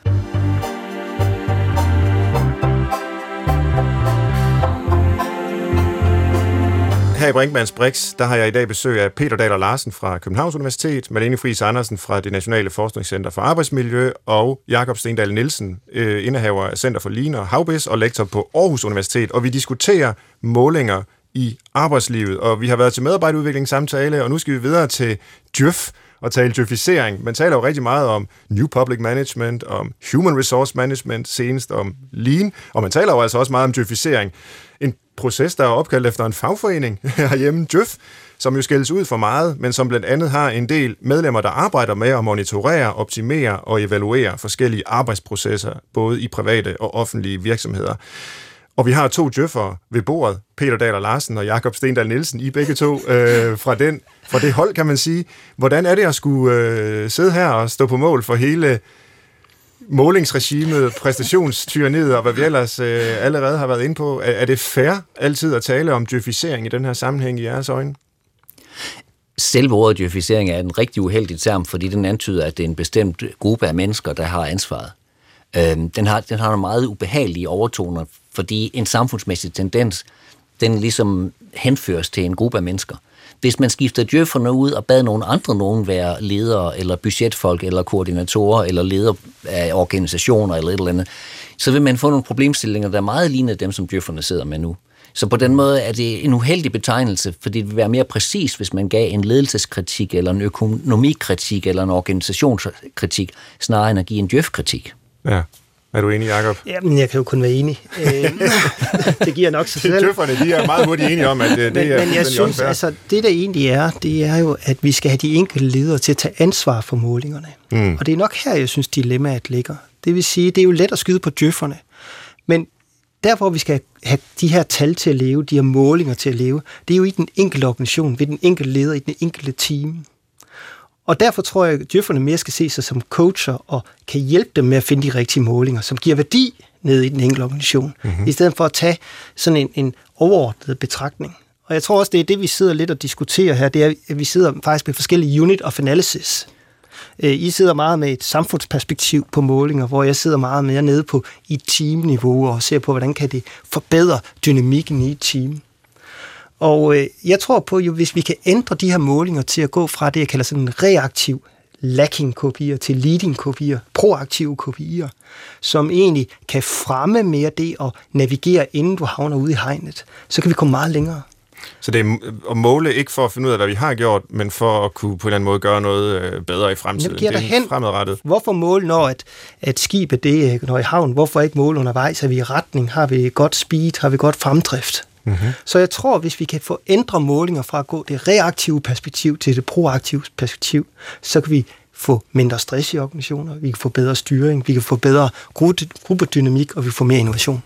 Her i Brinkmanns Brix, der har jeg i dag besøg af Peter Daler Larsen fra Københavns Universitet, Malene Friis Andersen fra det Nationale Forskningscenter for Arbejdsmiljø og Jakob Stendal Nielsen, øh, indehaver af Center for Ligner og Havbis og lektor på Aarhus Universitet. Og vi diskuterer målinger i arbejdslivet, og vi har været til medarbejderudviklingssamtale, og nu skal vi videre til Djøf og tale djøfisering. Man taler jo rigtig meget om New Public Management, om Human Resource Management, senest om Lean, og man taler jo altså også meget om djøfisering proces, der er opkaldt efter en fagforening herhjemme, Djøf, som jo skældes ud for meget, men som blandt andet har en del medlemmer, der arbejder med at monitorere, optimere og evaluere forskellige arbejdsprocesser, både i private og offentlige virksomheder. Og vi har to djøffere ved bordet, Peter Daler Larsen og Jakob Stendal Nielsen, I begge to øh, fra, den, fra det hold, kan man sige. Hvordan er det at skulle øh, sidde her og stå på mål for hele målingsregimet, præstationstyranniet og hvad vi ellers øh, allerede har været inde på. Er, er det fair altid at tale om djøfisering i den her sammenhæng i jeres øjne? Selve ordet djøfisering er en rigtig uheldig term, fordi den antyder, at det er en bestemt gruppe af mennesker, der har ansvaret. Øhm, den, har, den har nogle meget ubehagelige overtoner, fordi en samfundsmæssig tendens, den ligesom henføres til en gruppe af mennesker. Hvis man skifter djøfferne ud og bad nogle andre nogen være ledere, eller budgetfolk, eller koordinatorer, eller ledere af organisationer, eller et eller andet, så vil man få nogle problemstillinger, der er meget lignende dem, som djøfferne sidder med nu. Så på den måde er det en uheldig betegnelse, fordi det vil være mere præcis, hvis man gav en ledelseskritik, eller en økonomikritik, eller en organisationskritik, snarere end at give en djøfkritik. Ja. Er du enig, Jacob? Jamen, jeg kan jo kun være enig. Øh, det giver nok sig selv. Tøfferne, de er meget hurtigt enige om, at det, men, er Men jeg synes, altså, det der egentlig er, det er jo, at vi skal have de enkelte ledere til at tage ansvar for målingerne. Mm. Og det er nok her, jeg synes, dilemmaet ligger. Det vil sige, det er jo let at skyde på djøfferne. Men der, hvor vi skal have de her tal til at leve, de her målinger til at leve, det er jo i den enkelte organisation, ved den enkelte leder, i den enkelte team. Og derfor tror jeg, at djøfferne mere skal se sig som coacher og kan hjælpe dem med at finde de rigtige målinger, som giver værdi ned i den enkelte organisation, mm-hmm. i stedet for at tage sådan en, en overordnet betragtning. Og jeg tror også, det er det, vi sidder lidt og diskuterer her, det er, at vi sidder faktisk med forskellige unit of analysis. Øh, I sidder meget med et samfundsperspektiv på målinger, hvor jeg sidder meget mere nede på i teamniveau og ser på, hvordan kan det forbedre dynamikken i et team. Og øh, jeg tror på, at hvis vi kan ændre de her målinger til at gå fra det, jeg kalder sådan en reaktiv lacking kopier til leading kopier, proaktive kopier, som egentlig kan fremme mere det at navigere, inden du havner ude i hegnet, så kan vi komme meget længere. Så det er at måle ikke for at finde ud af, hvad vi har gjort, men for at kunne på en eller anden måde gøre noget øh, bedre i fremtiden. Det er hen. fremadrettet. Hvorfor måle, når at, at skibet det øh, når i havn? Hvorfor ikke måle undervejs? Er vi i retning? Har vi godt speed? Har vi godt fremdrift? Mm-hmm. Så jeg tror, hvis vi kan få ændre målinger fra at gå det reaktive perspektiv til det proaktive perspektiv, så kan vi få mindre stress i organisationer, vi kan få bedre styring, vi kan få bedre gruppedynamik, og vi får mere innovation.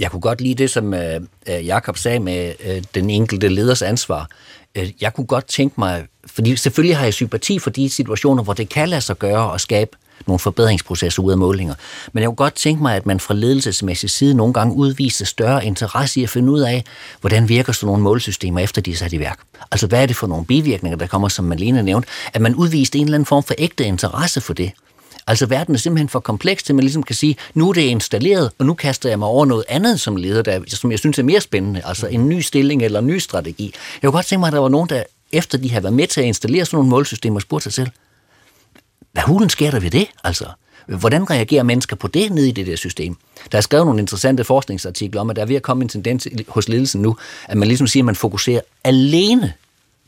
Jeg kunne godt lide det, som øh, øh, Jakob sagde med øh, den enkelte leders ansvar. Jeg kunne godt tænke mig, fordi selvfølgelig har jeg sympati for de situationer, hvor det kan lade sig gøre at skabe nogle forbedringsprocesser ud af målinger. Men jeg kunne godt tænke mig, at man fra ledelsesmæssig side nogle gange udviste større interesse i at finde ud af, hvordan virker sådan nogle målsystemer efter de er sat i værk. Altså hvad er det for nogle bivirkninger, der kommer, som Malene nævnte, at man udviste en eller anden form for ægte interesse for det. Altså verden er simpelthen for kompleks til, at man ligesom kan sige, nu er det installeret, og nu kaster jeg mig over noget andet som leder, der, som jeg synes er mere spændende, altså en ny stilling eller en ny strategi. Jeg kunne godt tænke mig, at der var nogen, der efter de har været med til at installere sådan nogle målsystemer, spurgte sig selv, hvad hulen sker der ved det? Altså, hvordan reagerer mennesker på det nede i det der system? Der er skrevet nogle interessante forskningsartikler om, at der er ved at komme en tendens hos ledelsen nu, at man ligesom siger, at man fokuserer alene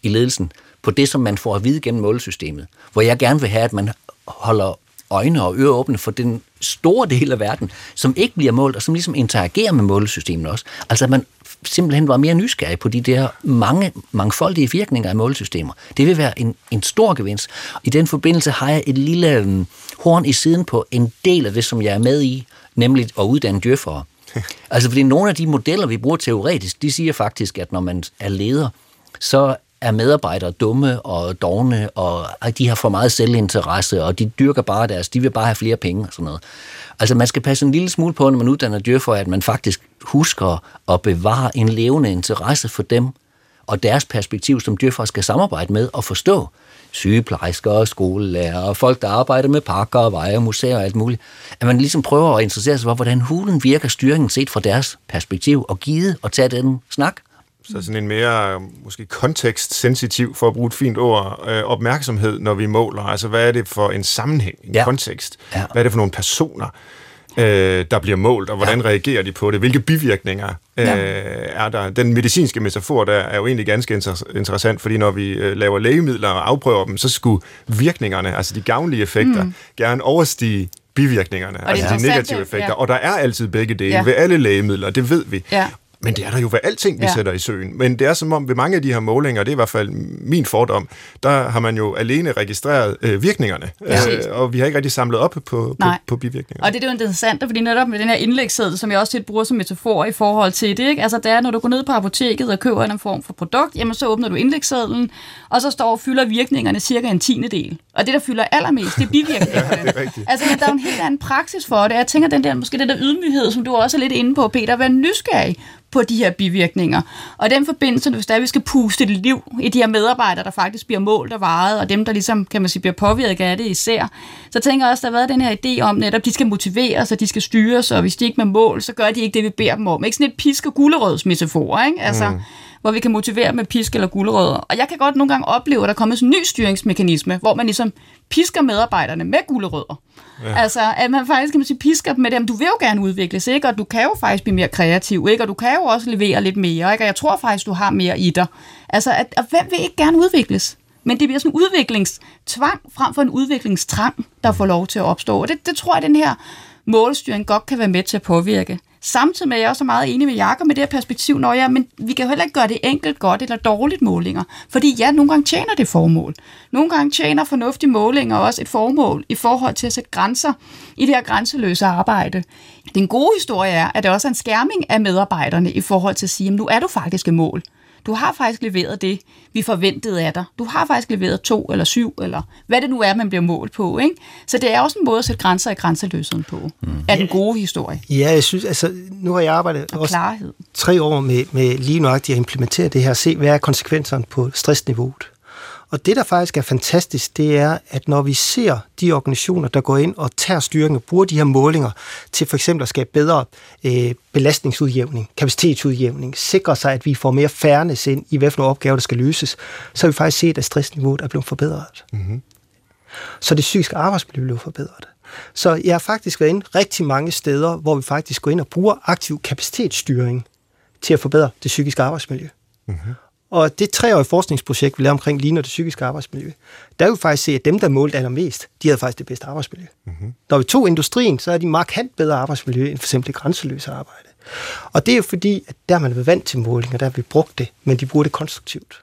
i ledelsen på det, som man får at vide gennem målesystemet. Hvor jeg gerne vil have, at man holder øjne og ører åbne for den store del af verden, som ikke bliver målt, og som ligesom interagerer med målesystemet også. Altså at man simpelthen var mere nysgerrig på de der mange, mangfoldige virkninger af målesystemer. Det vil være en, en stor gevinst. I den forbindelse har jeg et lille um, horn i siden på en del af det, som jeg er med i, nemlig at uddanne djøffere. altså fordi nogle af de modeller, vi bruger teoretisk, de siger faktisk, at når man er leder, så er medarbejdere dumme og dogne, og de har for meget selvinteresse, og de dyrker bare deres, de vil bare have flere penge og sådan noget. Altså man skal passe en lille smule på, når man uddanner for at man faktisk husker at bevare en levende interesse for dem, og deres perspektiv, som dyrfolk skal samarbejde med og forstå. Sygeplejersker, skolelærer, folk, der arbejder med parker og veje, museer og alt muligt. At man ligesom prøver at interessere sig for, hvordan hulen virker styringen set fra deres perspektiv, og givet at tage den snak. Så sådan en mere, måske kontekstsensitiv, for at bruge et fint ord, øh, opmærksomhed, når vi måler. Altså, hvad er det for en sammenhæng, en ja. kontekst? Ja. Hvad er det for nogle personer, øh, der bliver målt, og hvordan ja. reagerer de på det? Hvilke bivirkninger øh, ja. er der? Den medicinske metafor der er jo egentlig ganske inter- interessant, fordi når vi øh, laver lægemidler og afprøver dem, så skulle virkningerne, altså de gavnlige effekter, mm. gerne overstige bivirkningerne, og altså de negative effekter. Ja. Og der er altid begge dele ja. ved alle lægemidler, det ved vi. Ja. Men det er der jo ved alting, vi ja. sætter i søen. Men det er som om ved mange af de her målinger, det er i hvert fald min fordom, der har man jo alene registreret øh, virkningerne, ja. øh, og vi har ikke rigtig samlet op på, på, på bivirkningerne. Og det er jo interessant, fordi netop med den her indlægsseddel, som jeg også tit bruger som metafor i forhold til det, ikke? altså det er, når du går ned på apoteket og køber en form for produkt, jamen så åbner du indlægssedlen, og så står og fylder virkningerne cirka en tiende del. Og det, der fylder allermest, det er bivirkningerne. ja, det er rigtigt. Altså, der er en helt anden praksis for det. Jeg tænker, den der, måske den der ydmyghed, som du også er lidt inde på, Peter, at være nysgerrig på de her bivirkninger. Og den forbindelse, hvis der vi skal puste et liv i de her medarbejdere, der faktisk bliver målt og varet, og dem, der ligesom, kan man sige, bliver påvirket af det især, så tænker jeg også, der har været den her idé om netop, de skal motiveres, og de skal styres, og hvis de ikke med mål, så gør de ikke det, vi beder dem om. Ikke sådan et pisk- og gulerødsmetafor, ikke? Altså, mm hvor vi kan motivere med pisk eller gulerødder. Og jeg kan godt nogle gange opleve, at der kommer sådan en ny styringsmekanisme, hvor man ligesom pisker medarbejderne med gulerødder. Ja. Altså, at man faktisk kan man sige, pisker dem med dem, du vil jo gerne udvikles, ikke? og du kan jo faktisk blive mere kreativ, ikke? og du kan jo også levere lidt mere, ikke? og jeg tror faktisk, du har mere i dig. Altså, at, at hvem vil ikke gerne udvikles? Men det bliver sådan en udviklingstvang frem for en udviklingstrang, der får lov til at opstå. Og det, det tror jeg, den her målstyring godt kan være med til at påvirke. Samtidig med, at jeg også er meget enig med Jakob med det her perspektiv, når jeg, men vi kan jo heller ikke gøre det enkelt godt eller dårligt målinger. Fordi ja, nogle gange tjener det formål. Nogle gange tjener fornuftige målinger også et formål i forhold til at sætte grænser i det her grænseløse arbejde. Den gode historie er, at det også er en skærming af medarbejderne i forhold til at sige, at nu er du faktisk et mål. Du har faktisk leveret det, vi forventede af dig. Du har faktisk leveret to eller syv, eller hvad det nu er, man bliver målt på. Ikke? Så det er også en måde at sætte grænser i grænseløsheden på, mm. af den gode historie. Ja, jeg synes, altså, nu har jeg arbejdet og også klarhed. tre år med, med lige nøjagtigt at implementere det her, se hvad er konsekvenserne på stressniveauet. Og det, der faktisk er fantastisk, det er, at når vi ser de organisationer, der går ind og tager styringen og bruger de her målinger til for eksempel at skabe bedre øh, belastningsudjævning, kapacitetsudjævning, sikre sig, at vi får mere fairness ind i, hvilke opgaver, der skal løses, så har vi faktisk set, at stressniveauet er blevet forbedret. Mm-hmm. Så det psykiske arbejdsmiljø blev forbedret. Så jeg har faktisk været inde rigtig mange steder, hvor vi faktisk går ind og bruger aktiv kapacitetsstyring til at forbedre det psykiske arbejdsmiljø. Mm-hmm. Og det treårige forskningsprojekt, vi lavede omkring ligner det psykiske arbejdsmiljø, der vil vi faktisk se, at dem, der målte allermest, de havde faktisk det bedste arbejdsmiljø. Mm-hmm. Når vi tog industrien, så er de markant bedre arbejdsmiljø end for eksempel det grænseløse arbejde. Og det er jo fordi, at der man er vant til måling, og der har vi brugt det, men de bruger det konstruktivt.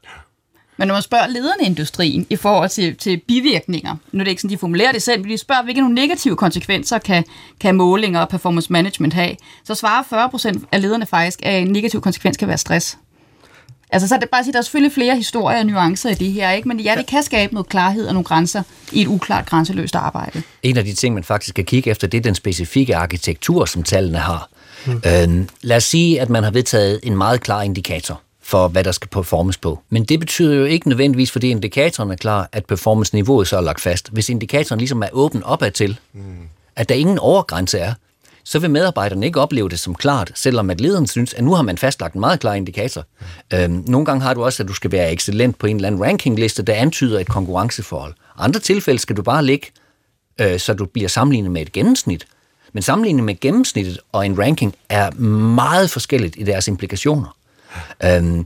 Men når man spørger lederne i industrien i forhold til, til bivirkninger, nu er det ikke sådan, de formulerer det selv, men de spørger, hvilke nogle negative konsekvenser kan, kan målinger og performance management have, så svarer 40 procent af lederne faktisk, at en negativ konsekvens kan være stress. Altså, så er det bare at sige, der er selvfølgelig flere historier og nuancer i det her, ikke? men ja, det kan skabe noget klarhed og nogle grænser i et uklart grænseløst arbejde. En af de ting, man faktisk kan kigge efter, det er den specifikke arkitektur, som tallene har. Mm. Øh, lad os sige, at man har vedtaget en meget klar indikator for, hvad der skal performes på. Men det betyder jo ikke nødvendigvis, fordi indikatoren er klar, at performance-niveauet så er lagt fast. Hvis indikatoren ligesom er åben opad til, mm. at der ingen overgrænse er, så vil medarbejderne ikke opleve det som klart, selvom at lederen synes, at nu har man fastlagt en meget klar indikator. Øhm, nogle gange har du også, at du skal være excellent på en eller anden rankingliste, der antyder et konkurrenceforhold. Andre tilfælde skal du bare ligge, øh, så du bliver sammenlignet med et gennemsnit. Men sammenlignet med gennemsnittet og en ranking er meget forskelligt i deres implikationer. Øhm,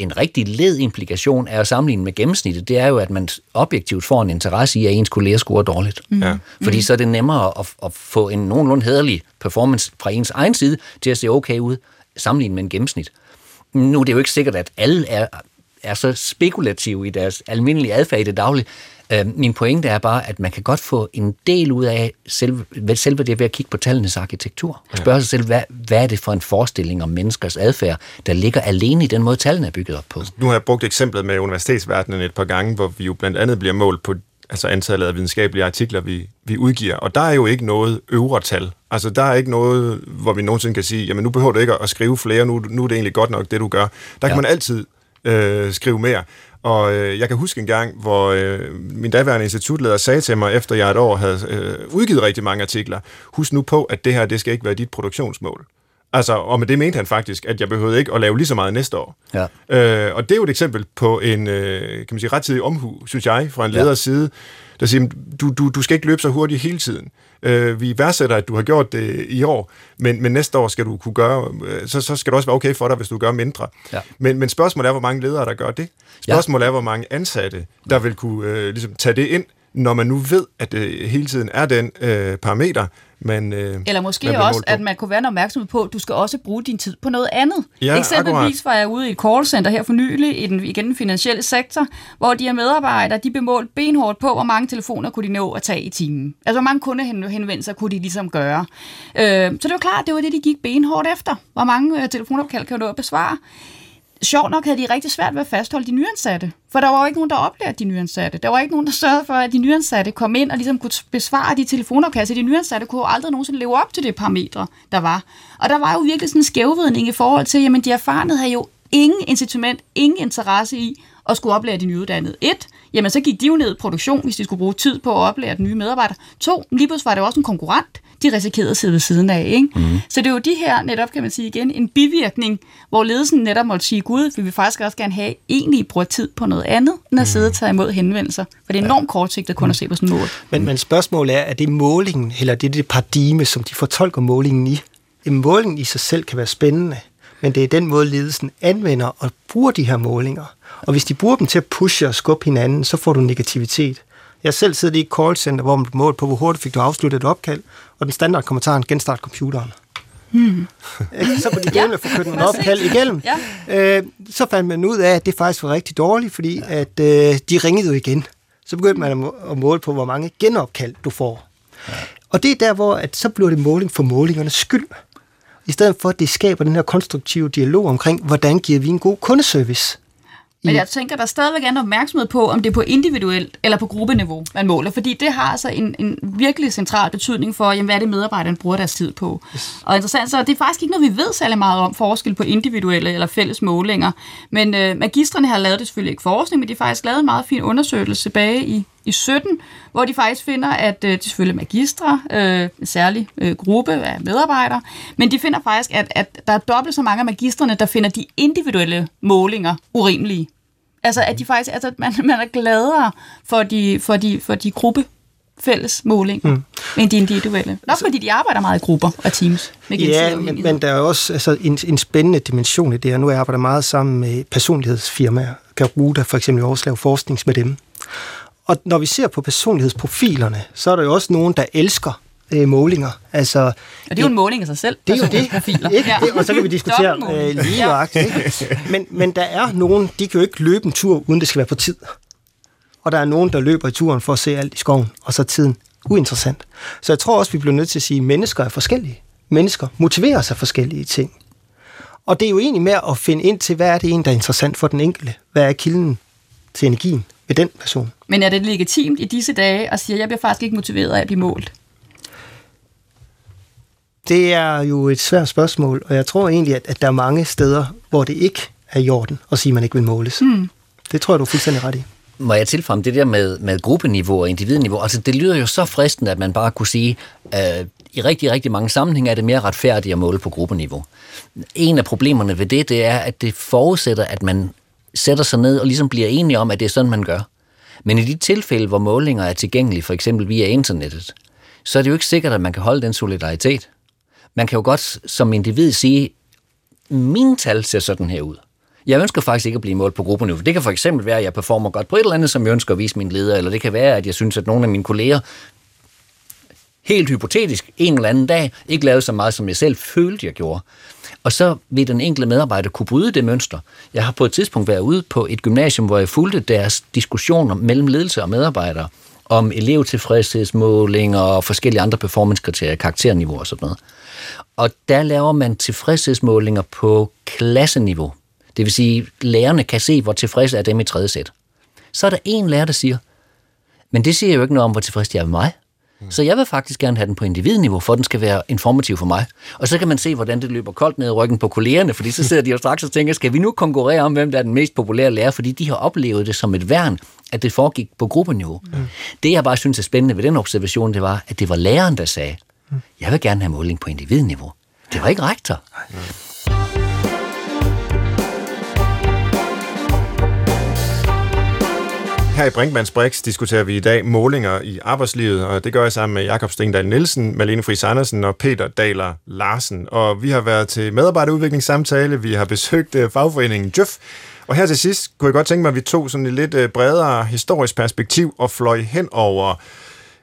en rigtig led implikation af at sammenligne med gennemsnittet, det er jo, at man objektivt får en interesse i, at ens kolleger scorer dårligt. Mm. Ja. Fordi mm. så er det nemmere at, at få en nogenlunde hederlig performance fra ens egen side til at se okay ud, sammenlignet med en gennemsnit. Nu er det jo ikke sikkert, at alle er, er så spekulative i deres almindelige adfærd i det daglige, Øh, min pointe er bare, at man kan godt få en del ud af selve, selve det ved at kigge på tallenes arkitektur. Og spørge sig selv, hvad, hvad er det for en forestilling om menneskers adfærd, der ligger alene i den måde, tallene er bygget op på. Nu har jeg brugt eksemplet med universitetsverdenen et par gange, hvor vi jo blandt andet bliver målt på altså antallet af videnskabelige artikler, vi, vi udgiver. Og der er jo ikke noget øvre tal. Altså, der er ikke noget, hvor vi nogensinde kan sige, jamen nu behøver du ikke at skrive flere, nu, nu er det egentlig godt nok, det du gør. Der kan ja. man altid øh, skrive mere. Og øh, jeg kan huske en gang, hvor øh, min daværende institutleder sagde til mig, efter jeg et år havde øh, udgivet rigtig mange artikler, husk nu på, at det her, det skal ikke være dit produktionsmål. Altså, og med det mente han faktisk, at jeg behøvede ikke at lave lige så meget næste år. Ja. Øh, og det er jo et eksempel på en, øh, kan man sige, rettidig omhu, synes jeg, fra en leders ja. side, der siger, du, du, du skal ikke løbe så hurtigt hele tiden. Øh, vi værdsætter, at du har gjort det i år, men, men næste år skal du kunne gøre, øh, så, så skal det også være okay for dig, hvis du gør mindre. Ja. Men, men spørgsmålet er, hvor mange ledere, der gør det. Spørgsmålet ja. er, hvor mange ansatte, der vil kunne øh, ligesom tage det ind, når man nu ved, at det hele tiden er den øh, parameter, man øh, Eller måske man også, at man kunne være opmærksom på, at du skal også bruge din tid på noget andet. Ja, Eksempelvis akkurat. var jeg ude i et callcenter her for nylig, i den, igen den finansielle sektor, hvor de her medarbejdere, de bemålt benhårdt på, hvor mange telefoner kunne de nå at tage i timen. Altså, hvor mange kundehenvendelser kunne de ligesom gøre. Øh, så det var klart, det var det, de gik benhårdt efter. Hvor mange øh, telefonopkald kan du nå at besvare sjovt nok havde de rigtig svært ved at fastholde de nyansatte. For der var jo ikke nogen, der oplærte de nyansatte. Der var ikke nogen, der sørgede for, at de nyansatte kom ind og ligesom kunne besvare de telefonopkald. de nyansatte kunne jo aldrig nogensinde leve op til det parametre, der var. Og der var jo virkelig sådan en skævvidning i forhold til, jamen de erfarne havde jo ingen incitament, ingen interesse i at skulle oplære de nyuddannede. Et, jamen så gik de jo ned i produktion, hvis de skulle bruge tid på at oplære den nye medarbejder. To, lige pludselig var det også en konkurrent de risikerede at sidde ved siden af. Ikke? Mm. Så det er jo de her, netop kan man sige igen, en bivirkning, hvor ledelsen netop måtte sige, gud, vi vil faktisk også gerne have, egentlig bruge tid på noget andet, end at sidde og tage imod henvendelser. For det er enormt kortsigtet kun at se på sådan mål. Men, men spørgsmålet er, er det målingen, eller det er det paradigme, som de fortolker målingen i? En måling i sig selv kan være spændende, men det er den måde, ledelsen anvender og bruger de her målinger. Og hvis de bruger dem til at pushe og skubbe hinanden, så får du negativitet. Jeg selv sidder i et callcenter, hvor man målt på, hvor hurtigt fik du afsluttet et opkald, og den standard kommentaren, genstart computeren. Hmm. så på de gerne få kørt nogle opkald igennem. Ja. Øh, så fandt man ud af, at det faktisk var rigtig dårligt, fordi at øh, de ringede jo igen. Så begyndte man at måle på, hvor mange genopkald du får. Ja. Og det er der, hvor at så bliver det måling for målingernes skyld. i stedet for at det skaber den her konstruktive dialog omkring, hvordan giver vi en god kundeservice. Men jeg tænker, der stadigvæk er en opmærksomhed på, om det er på individuelt eller på gruppeniveau, man måler. Fordi det har altså en, en virkelig central betydning for, jamen, hvad er det medarbejderne bruger deres tid på. Yes. Og interessant, så det er faktisk ikke noget, vi ved særlig meget om, forskel på individuelle eller fælles målinger. Men øh, magistrene har lavet det selvfølgelig ikke forskning, men de har faktisk lavet en meget fin undersøgelse tilbage i i 17, hvor de faktisk finder, at øh, det er selvfølgelig magistre, øh, en særlig øh, gruppe af medarbejdere, men de finder faktisk, at, at der er dobbelt så mange af magistrene, der finder de individuelle målinger urimelige. Altså, at de faktisk, altså, man, man er gladere for de, for de, for de gruppe fælles målinger, mm. end de individuelle. Nok altså, fordi de arbejder meget i grupper og teams. Med ja, men, men der er også altså, en, en spændende dimension i det her. Nu arbejder jeg meget sammen med personlighedsfirmaer. Garuda for eksempel også lave forskning med dem. Og når vi ser på personlighedsprofilerne, så er der jo også nogen, der elsker øh, målinger. Altså, og det er jo en måling af sig selv. Det er jo det. Profiler. Ikke? Ja. Og så kan vi diskutere øh, lige ja. ikke? Men, men der er nogen, de kan jo ikke løbe en tur, uden det skal være på tid. Og der er nogen, der løber i turen for at se alt i skoven, og så er tiden uinteressant. Så jeg tror også, vi bliver nødt til at sige, at mennesker er forskellige. Mennesker motiverer sig forskellige ting. Og det er jo egentlig med at finde ind til, hvad er det egentlig, der er interessant for den enkelte? Hvad er kilden til energien ved den person? Men er det legitimt i disse dage at sige, at jeg bliver faktisk ikke motiveret af at blive målt? Det er jo et svært spørgsmål, og jeg tror egentlig, at, at der er mange steder, hvor det ikke er i orden at sige, at man ikke vil måles. Mm. Det tror jeg, du er fuldstændig ret i. Må jeg tilføje det der med, med gruppeniveau og individniveau? Altså, det lyder jo så fristende, at man bare kunne sige, øh, i rigtig, rigtig mange sammenhænge er det mere retfærdigt at måle på gruppeniveau. En af problemerne ved det, det er, at det forudsætter, at man sætter sig ned og ligesom bliver enige om, at det er sådan, man gør. Men i de tilfælde, hvor målinger er tilgængelige, for eksempel via internettet, så er det jo ikke sikkert, at man kan holde den solidaritet. Man kan jo godt som individ sige, min tal ser sådan her ud. Jeg ønsker faktisk ikke at blive målt på gruppeniveau. Det kan for eksempel være, at jeg performer godt på et eller andet, som jeg ønsker at vise min leder, eller det kan være, at jeg synes, at nogle af mine kolleger helt hypotetisk en eller anden dag ikke lavede så meget, som jeg selv følte, jeg gjorde. Og så vil den enkelte medarbejder kunne bryde det mønster. Jeg har på et tidspunkt været ude på et gymnasium, hvor jeg fulgte deres diskussioner mellem ledelse og medarbejdere om elevtilfredshedsmålinger og forskellige andre performancekriterier, karakterniveau og sådan noget. Og der laver man tilfredshedsmålinger på klasseniveau. Det vil sige, at lærerne kan se, hvor tilfredse er dem i tredje sæt. Så er der en lærer, der siger, men det siger jo ikke noget om, hvor tilfreds de er med mig. Mm. Så jeg vil faktisk gerne have den på individniveau, for den skal være informativ for mig. Og så kan man se, hvordan det løber koldt ned i ryggen på kollegerne, fordi så sidder de jo straks og tænker, skal vi nu konkurrere om, hvem der er den mest populære lærer, fordi de har oplevet det som et værn, at det foregik på gruppeniveau. Mm. Det, jeg bare synes er spændende ved den observation, det var, at det var læreren, der sagde, mm. jeg vil gerne have måling på individniveau. Det var ikke rektor. Mm. Her i Brinkmanns Brix diskuterer vi i dag målinger i arbejdslivet, og det gør jeg sammen med Jakob Stengdal Nielsen, Malene Friis Andersen og Peter Daler Larsen. Og vi har været til medarbejderudviklingssamtale, vi har besøgt øh, fagforeningen Jøf, og her til sidst kunne jeg godt tænke mig, at vi tog sådan et lidt øh, bredere historisk perspektiv og fløj hen over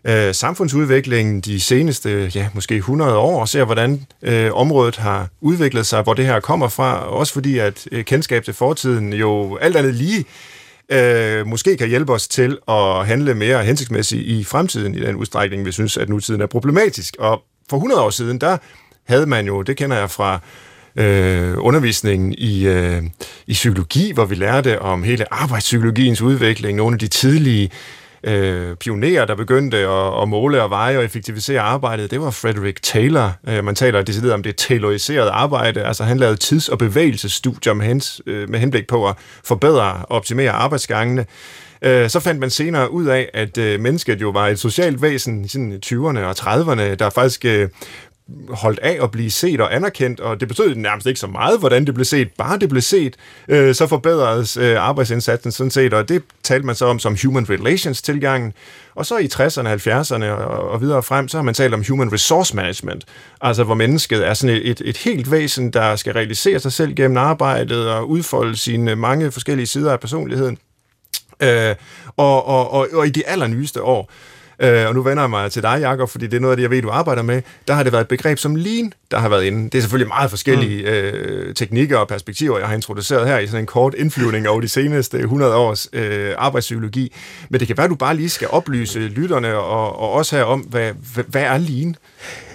øh, samfundsudviklingen de seneste, ja, måske 100 år, og ser, hvordan øh, området har udviklet sig, hvor det her kommer fra, også fordi at øh, kendskab til fortiden jo alt andet lige øh, måske kan hjælpe os til at handle mere hensigtsmæssigt i fremtiden i den udstrækning, vi synes, at nutiden er problematisk. Og for 100 år siden, der havde man jo, det kender jeg fra øh, undervisningen i, øh, i psykologi, hvor vi lærte om hele arbejdspsykologiens udvikling, nogle af de tidlige øh, Øh, pionerer, der begyndte at, at måle og veje og effektivisere arbejdet, det var Frederick Taylor. Øh, man taler decideret om det tayloriserede arbejde, altså han lavede tids- og bevægelsesstudier med, hens, øh, med henblik på at forbedre og optimere arbejdsgangene. Øh, så fandt man senere ud af, at øh, mennesket jo var et socialt væsen i 20'erne og 30'erne, der faktisk øh, holdt af at blive set og anerkendt, og det betød nærmest ikke så meget, hvordan det blev set. Bare det blev set, øh, så forbedredes øh, arbejdsindsatsen sådan set, og det talte man så om som human relations tilgangen. Og så i 60'erne, 70'erne og, og videre frem, så har man talt om human resource management, altså hvor mennesket er sådan et, et, et helt væsen, der skal realisere sig selv gennem arbejdet og udfolde sine mange forskellige sider af personligheden. Øh, og, og, og, og i de allernyeste år, Øh, og nu vender jeg mig til dig, Jacob, fordi det er noget af det, jeg ved, du arbejder med. Der har det været et begreb som lean, der har været inde. Det er selvfølgelig meget forskellige mm. øh, teknikker og perspektiver, jeg har introduceret her i sådan en kort indflyvning over de seneste 100 års øh, arbejdspsykologi. Men det kan være, du bare lige skal oplyse lytterne og, og også her om, hvad, hvad er lean?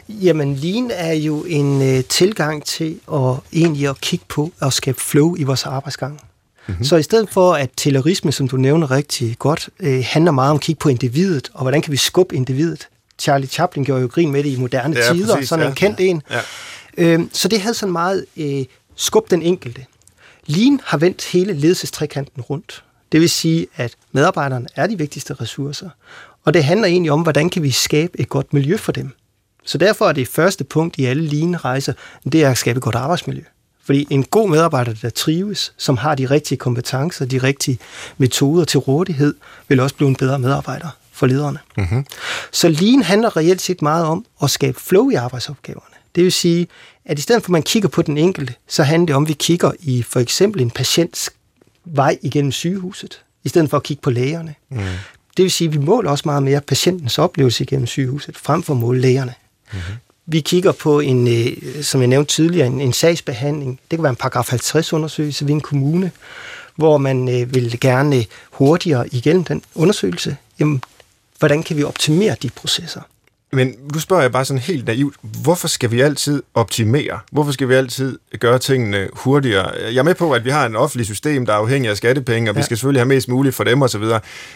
Jamen, lean er jo en øh, tilgang til at egentlig at kigge på og skabe flow i vores arbejdsgang. Mm-hmm. Så i stedet for, at taylorisme, som du nævner rigtig godt, øh, handler meget om at kigge på individet, og hvordan kan vi skubbe individet. Charlie Chaplin gjorde jo grin med det i moderne ja, tider, præcis, sådan ja, en kendt en. Ja. Øh, så det havde sådan meget øh, skub den enkelte. Lean har vendt hele ledelsestrekanten rundt. Det vil sige, at medarbejderne er de vigtigste ressourcer, og det handler egentlig om, hvordan kan vi skabe et godt miljø for dem. Så derfor er det første punkt i alle lean-rejser, det er at skabe et godt arbejdsmiljø. Fordi en god medarbejder, der trives, som har de rigtige kompetencer, de rigtige metoder til rådighed, vil også blive en bedre medarbejder for lederne. Mm-hmm. Så lean handler reelt set meget om at skabe flow i arbejdsopgaverne. Det vil sige, at i stedet for at man kigger på den enkelte, så handler det om, at vi kigger i for eksempel en patients vej igennem sygehuset, i stedet for at kigge på lægerne. Mm. Det vil sige, at vi måler også meget mere patientens oplevelse igennem sygehuset, frem for at måle lægerne. Mm-hmm. Vi kigger på en, øh, som jeg nævnte tidligere, en, en sagsbehandling. Det kan være en paragraf 50 undersøgelse ved en kommune, hvor man øh, vil gerne hurtigere igennem den undersøgelse. Jamen, hvordan kan vi optimere de processer? Men nu spørger jeg bare sådan helt naivt, hvorfor skal vi altid optimere? Hvorfor skal vi altid gøre tingene hurtigere? Jeg er med på, at vi har en offentlig system, der er afhængig af skattepenge, og ja. vi skal selvfølgelig have mest muligt for dem osv.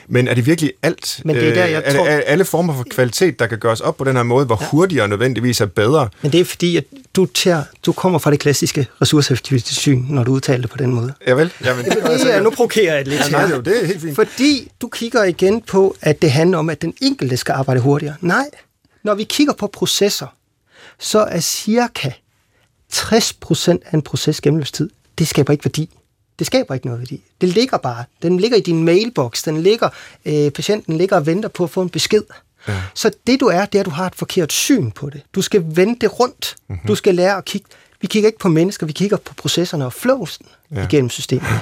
Men er det virkelig alt? Men det er, der, jeg er, tror... er alle former for kvalitet, der kan gøres op på den her måde, hvor ja. hurtigere nødvendigvis er bedre? Men det er fordi, at du, tager, du kommer fra det klassiske ressourceeffektivitetssyn, når du udtaler det på den måde. Ja vel. Jamen, det, det er, nu provokerer jeg lidt ja, nej, jo, det er helt fint. Fordi du kigger igen på, at det handler om, at den enkelte skal arbejde hurtigere. Nej, når vi kigger på processer, så er cirka 60% af en proces gennemløbstid, det skaber ikke værdi. Det skaber ikke noget værdi. Det ligger bare. Den ligger i din mailbox. Den ligger, øh, patienten ligger og venter på at få en besked. Ja. Så det du er, det er, at du har et forkert syn på det. Du skal vende det rundt. Mm-hmm. Du skal lære at kigge. Vi kigger ikke på mennesker, vi kigger på processerne og flowsen ja. igennem systemet.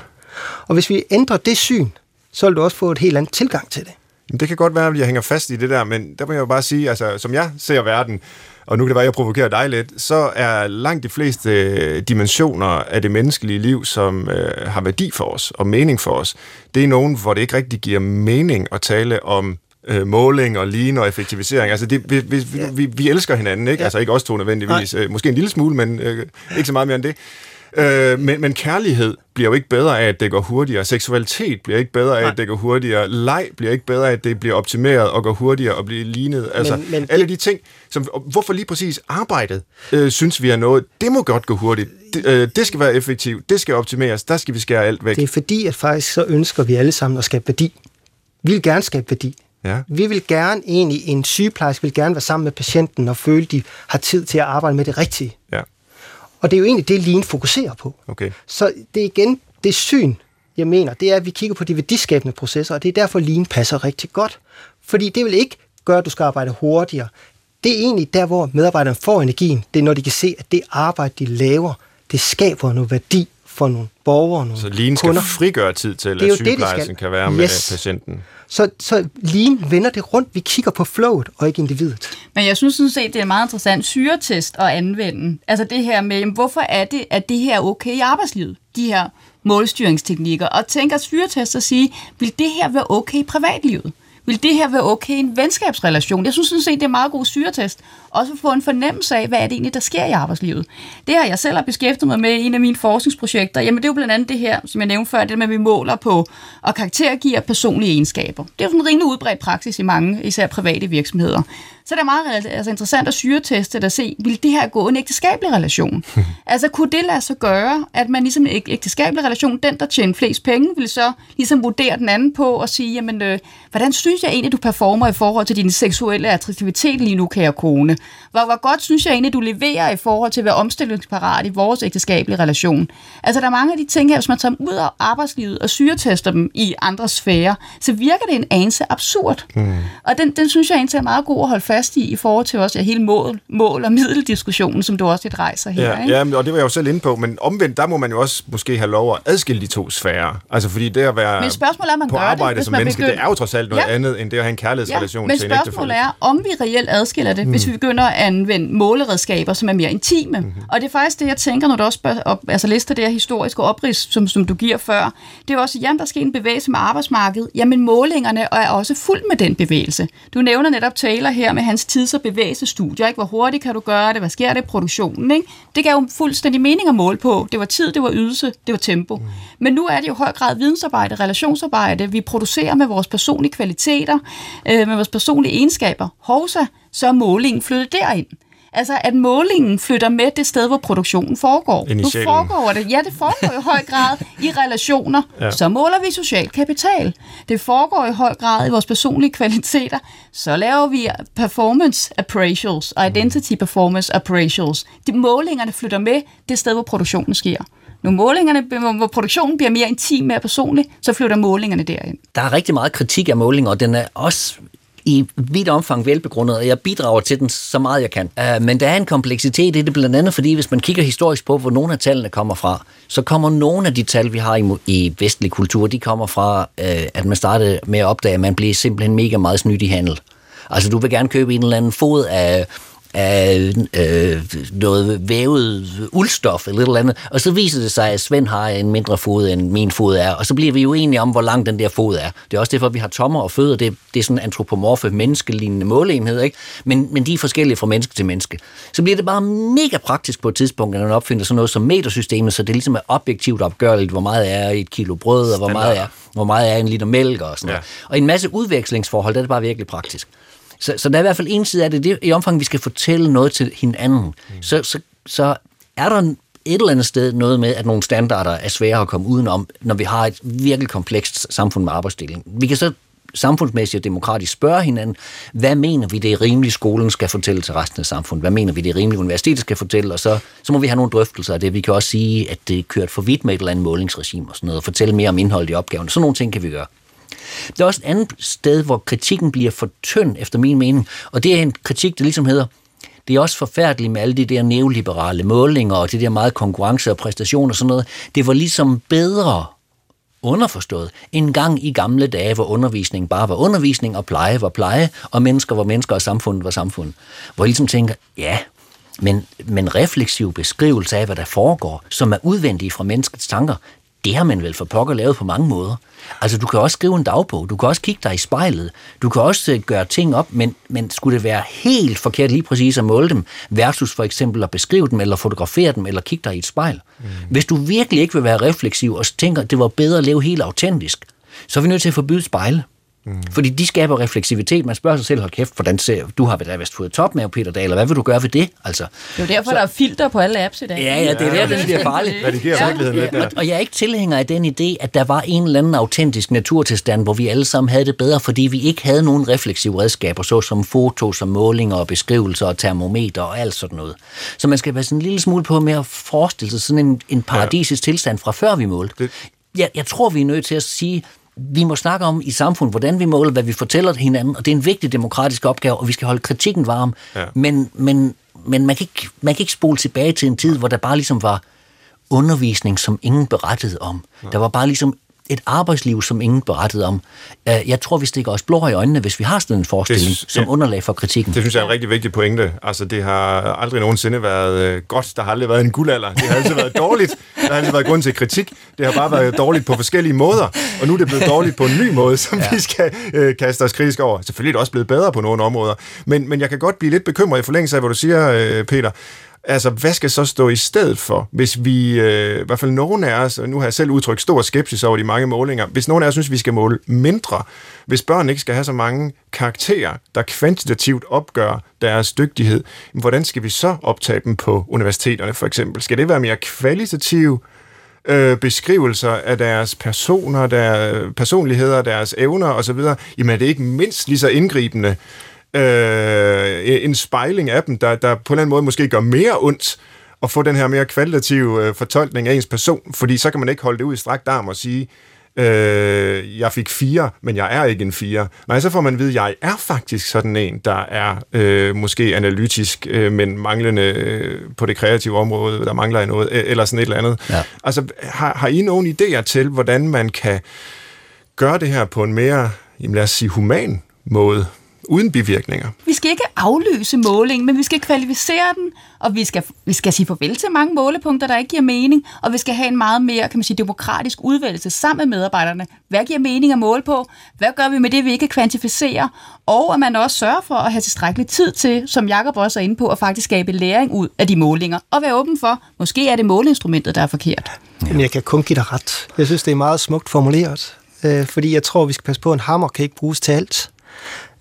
Og hvis vi ændrer det syn, så vil du også få et helt andet tilgang til det. Det kan godt være, at jeg hænger fast i det der, men der må jeg bare sige, altså, som jeg ser verden, og nu kan det være, at jeg provokerer dig lidt, så er langt de fleste øh, dimensioner af det menneskelige liv, som øh, har værdi for os og mening for os, det er nogen, hvor det ikke rigtig giver mening at tale om øh, måling og lean og effektivisering. Altså, det, vi, vi, ja. vi, vi elsker hinanden, ikke? Ja. Altså ikke os to nødvendigvis. Øh, måske en lille smule, men øh, ikke så meget mere end det. Øh, men, men kærlighed bliver jo ikke bedre af, at det går hurtigere. Seksualitet bliver ikke bedre af, Nej. at det går hurtigere. Leg bliver ikke bedre af, at det bliver optimeret og går hurtigere og bliver lignet. Altså, men, men alle de ting, som, hvorfor lige præcis arbejdet, øh, synes vi er noget, det må godt gå hurtigt. Det, øh, det skal være effektivt, det skal optimeres, der skal vi skære alt væk. Det er fordi, at faktisk så ønsker vi alle sammen at skabe værdi. Vi vil gerne skabe værdi. Ja. Vi vil gerne egentlig, en sygeplejerske vil gerne være sammen med patienten og føle, de har tid til at arbejde med det rigtige. Ja. Og det er jo egentlig det, Lean fokuserer på. Okay. Så det er igen det syn, jeg mener, det er, at vi kigger på de værdiskabende processer, og det er derfor, Lean passer rigtig godt. Fordi det vil ikke gøre, at du skal arbejde hurtigere. Det er egentlig der, hvor medarbejderne får energien. Det er, når de kan se, at det arbejde, de laver, det skaber noget værdi for nogle borgere, nogle Så Lean skal kunder. frigøre tid til, at sygeplejersken kan være med yes. patienten. Så, så lean vender det rundt. Vi kigger på flowet og ikke individet. Men jeg synes sådan set, det er meget interessant syretest at anvende. Altså det her med, hvorfor er det, at det her er okay i arbejdslivet? De her målstyringsteknikker. Og tænker syretest at sige, vil det her være okay i privatlivet? Vil det her være okay i en venskabsrelation? Jeg synes sådan set, det er en meget god syretest. Også at få en fornemmelse af, hvad er det egentlig, der sker i arbejdslivet. Det har jeg selv har beskæftiget mig med i en af mine forskningsprojekter. Jamen det er jo blandt andet det her, som jeg nævnte før, det med, at vi måler på og karaktergiver personlige egenskaber. Det er jo en rimelig udbredt praksis i mange, især private virksomheder. Så det er meget altså, interessant at syreteste at se, vil det her gå en ægteskabelig relation? altså kunne det lade sig gøre, at man ligesom en ægteskabelig relation, den der tjener flest penge, vil så ligesom vurdere den anden på og sige, jamen, øh, hvordan synes jeg egentlig, du performer i forhold til din seksuelle attraktivitet lige nu, kære kone? Hvor, hvor godt synes jeg egentlig, du leverer i forhold til at være omstillingsparat i vores ægteskabelige relation? Altså der er mange af de ting her, hvis man tager dem ud af arbejdslivet og syretester dem i andre sfære, så virker det en anelse absurd. Mm. Og den, den synes jeg egentlig er meget god at holde fast i, i forhold til også ja, hele mål, mål- og middeldiskussionen, som du også lidt rejser her. Ja, ikke? ja, og det var jeg jo selv inde på, men omvendt, der må man jo også måske have lov at adskille de to sfærer. Altså fordi det at være men spørgsmålet er, man på gør arbejde det, som menneske, begynder... det er jo trods alt noget ja. andet, end det at have en kærlighedsrelation ja, til en Men spørgsmålet er, om vi reelt adskiller det, mm. hvis vi begynder at anvende måleredskaber, som er mere intime. Mm-hmm. Og det er faktisk det, jeg tænker, når du også spørger, op, altså lister det her historiske oprids, som, som du giver før. Det er også, jamen, der sker en bevægelse med arbejdsmarkedet. Jamen, målingerne er også fuldt med den bevægelse. Du nævner netop Taylor her med hans tids- og bevægelsestudier. Ikke? Hvor hurtigt kan du gøre det? Hvad sker der i produktionen? Ikke? Det gav jo fuldstændig mening at måle på. Det var tid, det var ydelse, det var tempo. Mm. Men nu er det jo i høj grad vidensarbejde, relationsarbejde. Vi producerer med vores personlige kvaliteter, øh, med vores personlige egenskaber. Hovsa, så er målingen flyttet derind. Altså, at målingen flytter med det sted, hvor produktionen foregår. Nu foregår det. Ja, det foregår i høj grad i relationer. Ja. Så måler vi social kapital. Det foregår i høj grad i vores personlige kvaliteter. Så laver vi performance appraisals og identity performance appraisals. De målingerne flytter med det sted, hvor produktionen sker. Når målingerne, hvor produktionen bliver mere intim, mere personlig, så flytter målingerne derind. Der er rigtig meget kritik af målinger, og den er også i vidt omfang velbegrundet, og jeg bidrager til den så meget jeg kan. Uh, men der er en kompleksitet i det, blandt andet fordi, hvis man kigger historisk på, hvor nogle af tallene kommer fra, så kommer nogle af de tal, vi har i, i vestlig kultur, de kommer fra, uh, at man startede med at opdage, at man bliver simpelthen mega meget snydt i handel. Altså, du vil gerne købe en eller anden fod af af øh, noget vævet uldstof eller et eller andet, og så viser det sig, at Svend har en mindre fod, end min fod er, og så bliver vi jo enige om, hvor lang den der fod er. Det er også derfor, vi har tommer og fødder, det, det er sådan antropomorfe, menneskelignende måleenhed, ikke? Men, men de er forskellige fra menneske til menneske. Så bliver det bare mega praktisk på et tidspunkt, når man opfinder sådan noget som metersystemet, så det ligesom er objektivt opgørligt, hvor meget er et kilo brød, og hvor meget er, hvor meget er en liter mælk og sådan ja. noget. Og en masse udvekslingsforhold, der er det bare virkelig praktisk. Så, så der er i hvert fald en side af det, det i omfang, vi skal fortælle noget til hinanden, mm. så, så, så er der et eller andet sted noget med, at nogle standarder er svære at komme udenom, når vi har et virkelig komplekst samfund med arbejdsdeling. Vi kan så samfundsmæssigt og demokratisk spørge hinanden, hvad mener vi, det er rimeligt, skolen skal fortælle til resten af samfundet? Hvad mener vi, det er rimeligt, universitetet skal fortælle? Og så, så må vi have nogle drøftelser af det. Vi kan også sige, at det er kørt for vidt med et eller andet målingsregime og sådan noget, og fortælle mere om indholdet i opgaven. Sådan nogle ting kan vi gøre. Der er også et andet sted, hvor kritikken bliver for tynd, efter min mening, og det er en kritik, der ligesom hedder, det er også forfærdeligt med alle de der neoliberale målinger og det der meget konkurrence og præstation og sådan noget. Det var ligesom bedre underforstået en gang i gamle dage, hvor undervisning bare var undervisning, og pleje var pleje, og mennesker var mennesker, og samfundet var samfund. Hvor jeg ligesom tænker, ja, men, men refleksiv beskrivelse af, hvad der foregår, som er udvendige fra menneskets tanker, det har man vel for pokker lavet på mange måder. Altså, du kan også skrive en dagbog, du kan også kigge dig i spejlet, du kan også øh, gøre ting op, men, men skulle det være helt forkert lige præcis at måle dem, versus for eksempel at beskrive dem, eller fotografere dem, eller kigge dig i et spejl. Mm. Hvis du virkelig ikke vil være refleksiv, og tænker, at det var bedre at leve helt autentisk, så er vi nødt til at forbyde spejle. Mm. Fordi de skaber refleksivitet. Man spørger sig selv, hold kæft, hvordan ser du har da vist fået top med Peter Dahl, eller hvad vil du gøre ved det? Altså, det er jo derfor, så, der er filter på alle apps i dag. Ja, ja, det er der, den bliver farlig. Hvad det ja. virkeligheden lidt der. Og, og jeg er ikke tilhænger af den idé, at der var en eller anden autentisk naturtilstand, hvor vi alle sammen havde det bedre, fordi vi ikke havde nogen refleksive redskaber, såsom fotos og målinger og beskrivelser og termometer og alt sådan noget. Så man skal være sådan en lille smule på med at forestille sig sådan en, en paradisisk ja. tilstand fra før vi målte. Det... Jeg, jeg tror, vi er nødt til at sige, vi må snakke om i samfundet, hvordan vi måler, hvad vi fortæller hinanden, og det er en vigtig demokratisk opgave, og vi skal holde kritikken varm. Ja. Men, men, men man, kan ikke, man kan ikke spole tilbage til en tid, hvor der bare ligesom var undervisning, som ingen berettede om. Ja. Der var bare ligesom et arbejdsliv, som ingen berettede om. Jeg tror, vi stikker os blå i øjnene, hvis vi har sådan en forestilling det, som ja, underlag for kritikken. Det synes jeg er en rigtig vigtig pointe. Altså, det har aldrig nogensinde været øh, godt. Der har aldrig været en guldalder. Det har altid været dårligt. Der har altid været grund til kritik. Det har bare været dårligt på forskellige måder. Og nu er det blevet dårligt på en ny måde, som ja. vi skal øh, kaste os kritisk over. Selvfølgelig er det også blevet bedre på nogle områder. Men, men jeg kan godt blive lidt bekymret i forlængelse af, hvad du siger, øh, Peter. Altså, hvad skal så stå i stedet for, hvis vi, øh, i hvert fald nogen af os, og nu har jeg selv udtrykt stor skepsis over de mange målinger, hvis nogen af os synes, vi skal måle mindre, hvis børn ikke skal have så mange karakterer, der kvantitativt opgør deres dygtighed, hvordan skal vi så optage dem på universiteterne for eksempel? Skal det være mere kvalitative øh, beskrivelser af deres personer, deres personligheder, deres evner osv., jamen er det ikke mindst lige så indgribende øh, en spejling af dem, der, der på en eller anden måde måske gør mere ondt at få den her mere kvalitative øh, fortolkning af ens person, fordi så kan man ikke holde det ud i strakt arm og sige, øh, jeg fik fire, men jeg er ikke en fire. Nej, så får man at vide, at jeg er faktisk sådan en, der er øh, måske analytisk, øh, men manglende øh, på det kreative område, der mangler noget, øh, eller sådan et eller andet. Ja. Altså, har, har I nogle idéer til, hvordan man kan gøre det her på en mere, jamen lad os sige, human måde? Uden bivirkninger. Vi skal ikke aflyse målingen, men vi skal kvalificere den, og vi skal, vi skal sige farvel til mange målepunkter, der ikke giver mening, og vi skal have en meget mere kan man sige, demokratisk udvælgelse sammen med medarbejderne. Hvad giver mening at måle på? Hvad gør vi med det, vi ikke kan kvantificere? Og at man også sørger for at have tilstrækkelig tid til, som Jakob også er inde på, at faktisk skabe læring ud af de målinger, og være åben for, måske er det måleinstrumentet, der er forkert. Men jeg kan kun give dig ret. Jeg synes, det er meget smukt formuleret, øh, fordi jeg tror, vi skal passe på, at en hammer kan ikke bruges til alt.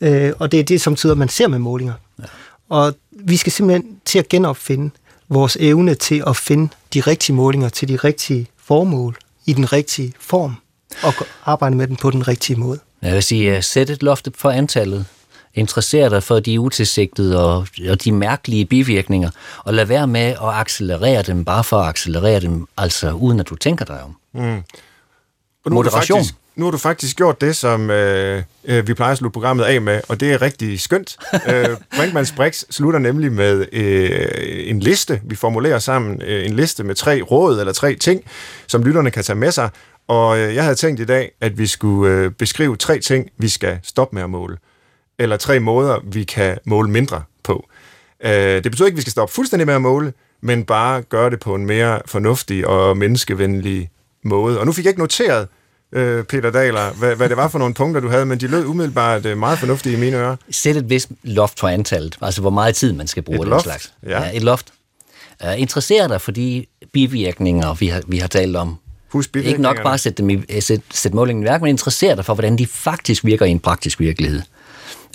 Øh, og det er det, som tyder, man ser med målinger. Ja. Og vi skal simpelthen til at genopfinde vores evne til at finde de rigtige målinger til de rigtige formål i den rigtige form og arbejde med den på den rigtige måde. Jeg vil sige, sæt et loft for antallet. Interesser dig for de utilsigtede og, og de mærkelige bivirkninger, og lad være med at accelerere dem bare for at accelerere dem, altså uden at du tænker dig om. Mm. Og nu Moderation. Faktisk, nu har du faktisk gjort det, som øh, øh, vi plejer at slutte programmet af med, og det er rigtig skønt. øh, Brinkmanns Brix slutter nemlig med øh, en liste. Vi formulerer sammen øh, en liste med tre råd eller tre ting, som lytterne kan tage med sig. Og øh, jeg havde tænkt i dag, at vi skulle øh, beskrive tre ting, vi skal stoppe med at måle. Eller tre måder, vi kan måle mindre på. Øh, det betyder ikke, at vi skal stoppe fuldstændig med at måle, men bare gøre det på en mere fornuftig og menneskevenlig måde. Og nu fik jeg ikke noteret, øh, Peter Daler, hvad, hvad det var for nogle punkter, du havde, men de lød umiddelbart øh, meget fornuftige i mine ører. Sæt et vist loft for antallet, altså hvor meget tid man skal bruge et den loft? slags. Ja. ja. et loft. Uh, interesserer dig for de bivirkninger, vi har, vi har talt om. Ikke nok bare sætte, dem i, øh, sætte, sætte målingen i værk, men interesserer dig for, hvordan de faktisk virker i en praktisk virkelighed.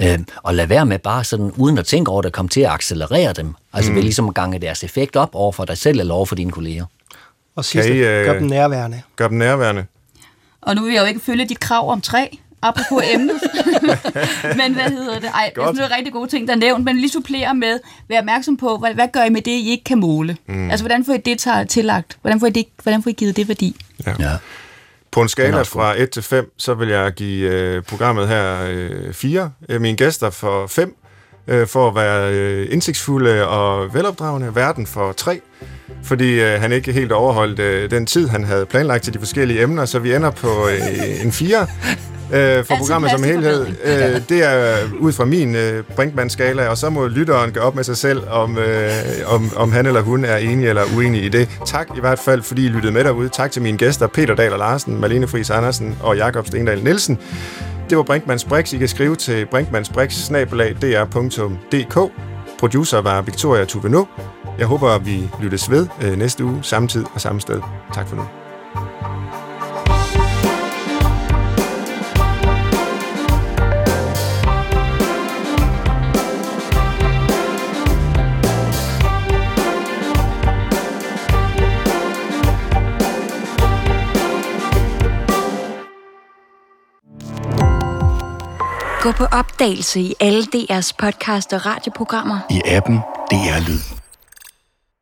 Uh, og lad være med bare sådan, uden at tænke over det, komme til at accelerere dem. Altså mm. ved ligesom at gange deres effekt op over for dig selv eller over for dine kolleger. Og sidste, I, uh, gør dem nærværende. Gør dem nærværende. Og nu vil jeg jo ikke følge dit krav om tre, apropos emnet. men hvad hedder det? Ej, Godt. det er rigtig gode ting, der er nævnt, men lige supplere med, vær opmærksom på, hvad, hvad gør I med det, I ikke kan måle? Mm. Altså, hvordan får I det taget tillagt? Hvordan får I, det, hvordan får I givet det værdi? Ja. ja. På en skala fra 1 til 5, så vil jeg give øh, programmet her øh, 4. Øh, mine gæster for 5, øh, for at være øh, indsigtsfulde og velopdragende. Verden for 3 fordi øh, han ikke helt overholdt øh, den tid, han havde planlagt til de forskellige emner, så vi ender på øh, en 4 øh, for programmet som helhed. Øh, det er ud fra min øh, Brinkmann-skala, og så må lytteren gå op med sig selv, om, øh, om, om han eller hun er enig eller uenig i det. Tak i hvert fald, fordi I lyttede med derude. Tak til mine gæster, Peter Dahl og Larsen, Malene Friis Andersen og Jakob Stendal Nielsen. Det var Brinkmanns Brix. I kan skrive til brinkmannsbrix.dk. Producer var Victoria Tuveno. Jeg håber, at vi lyttes ved øh, næste uge, samme tid og samme sted. Tak for nu. Gå på opdagelse i alle DR's podcast og radioprogrammer. I appen DR Lyd.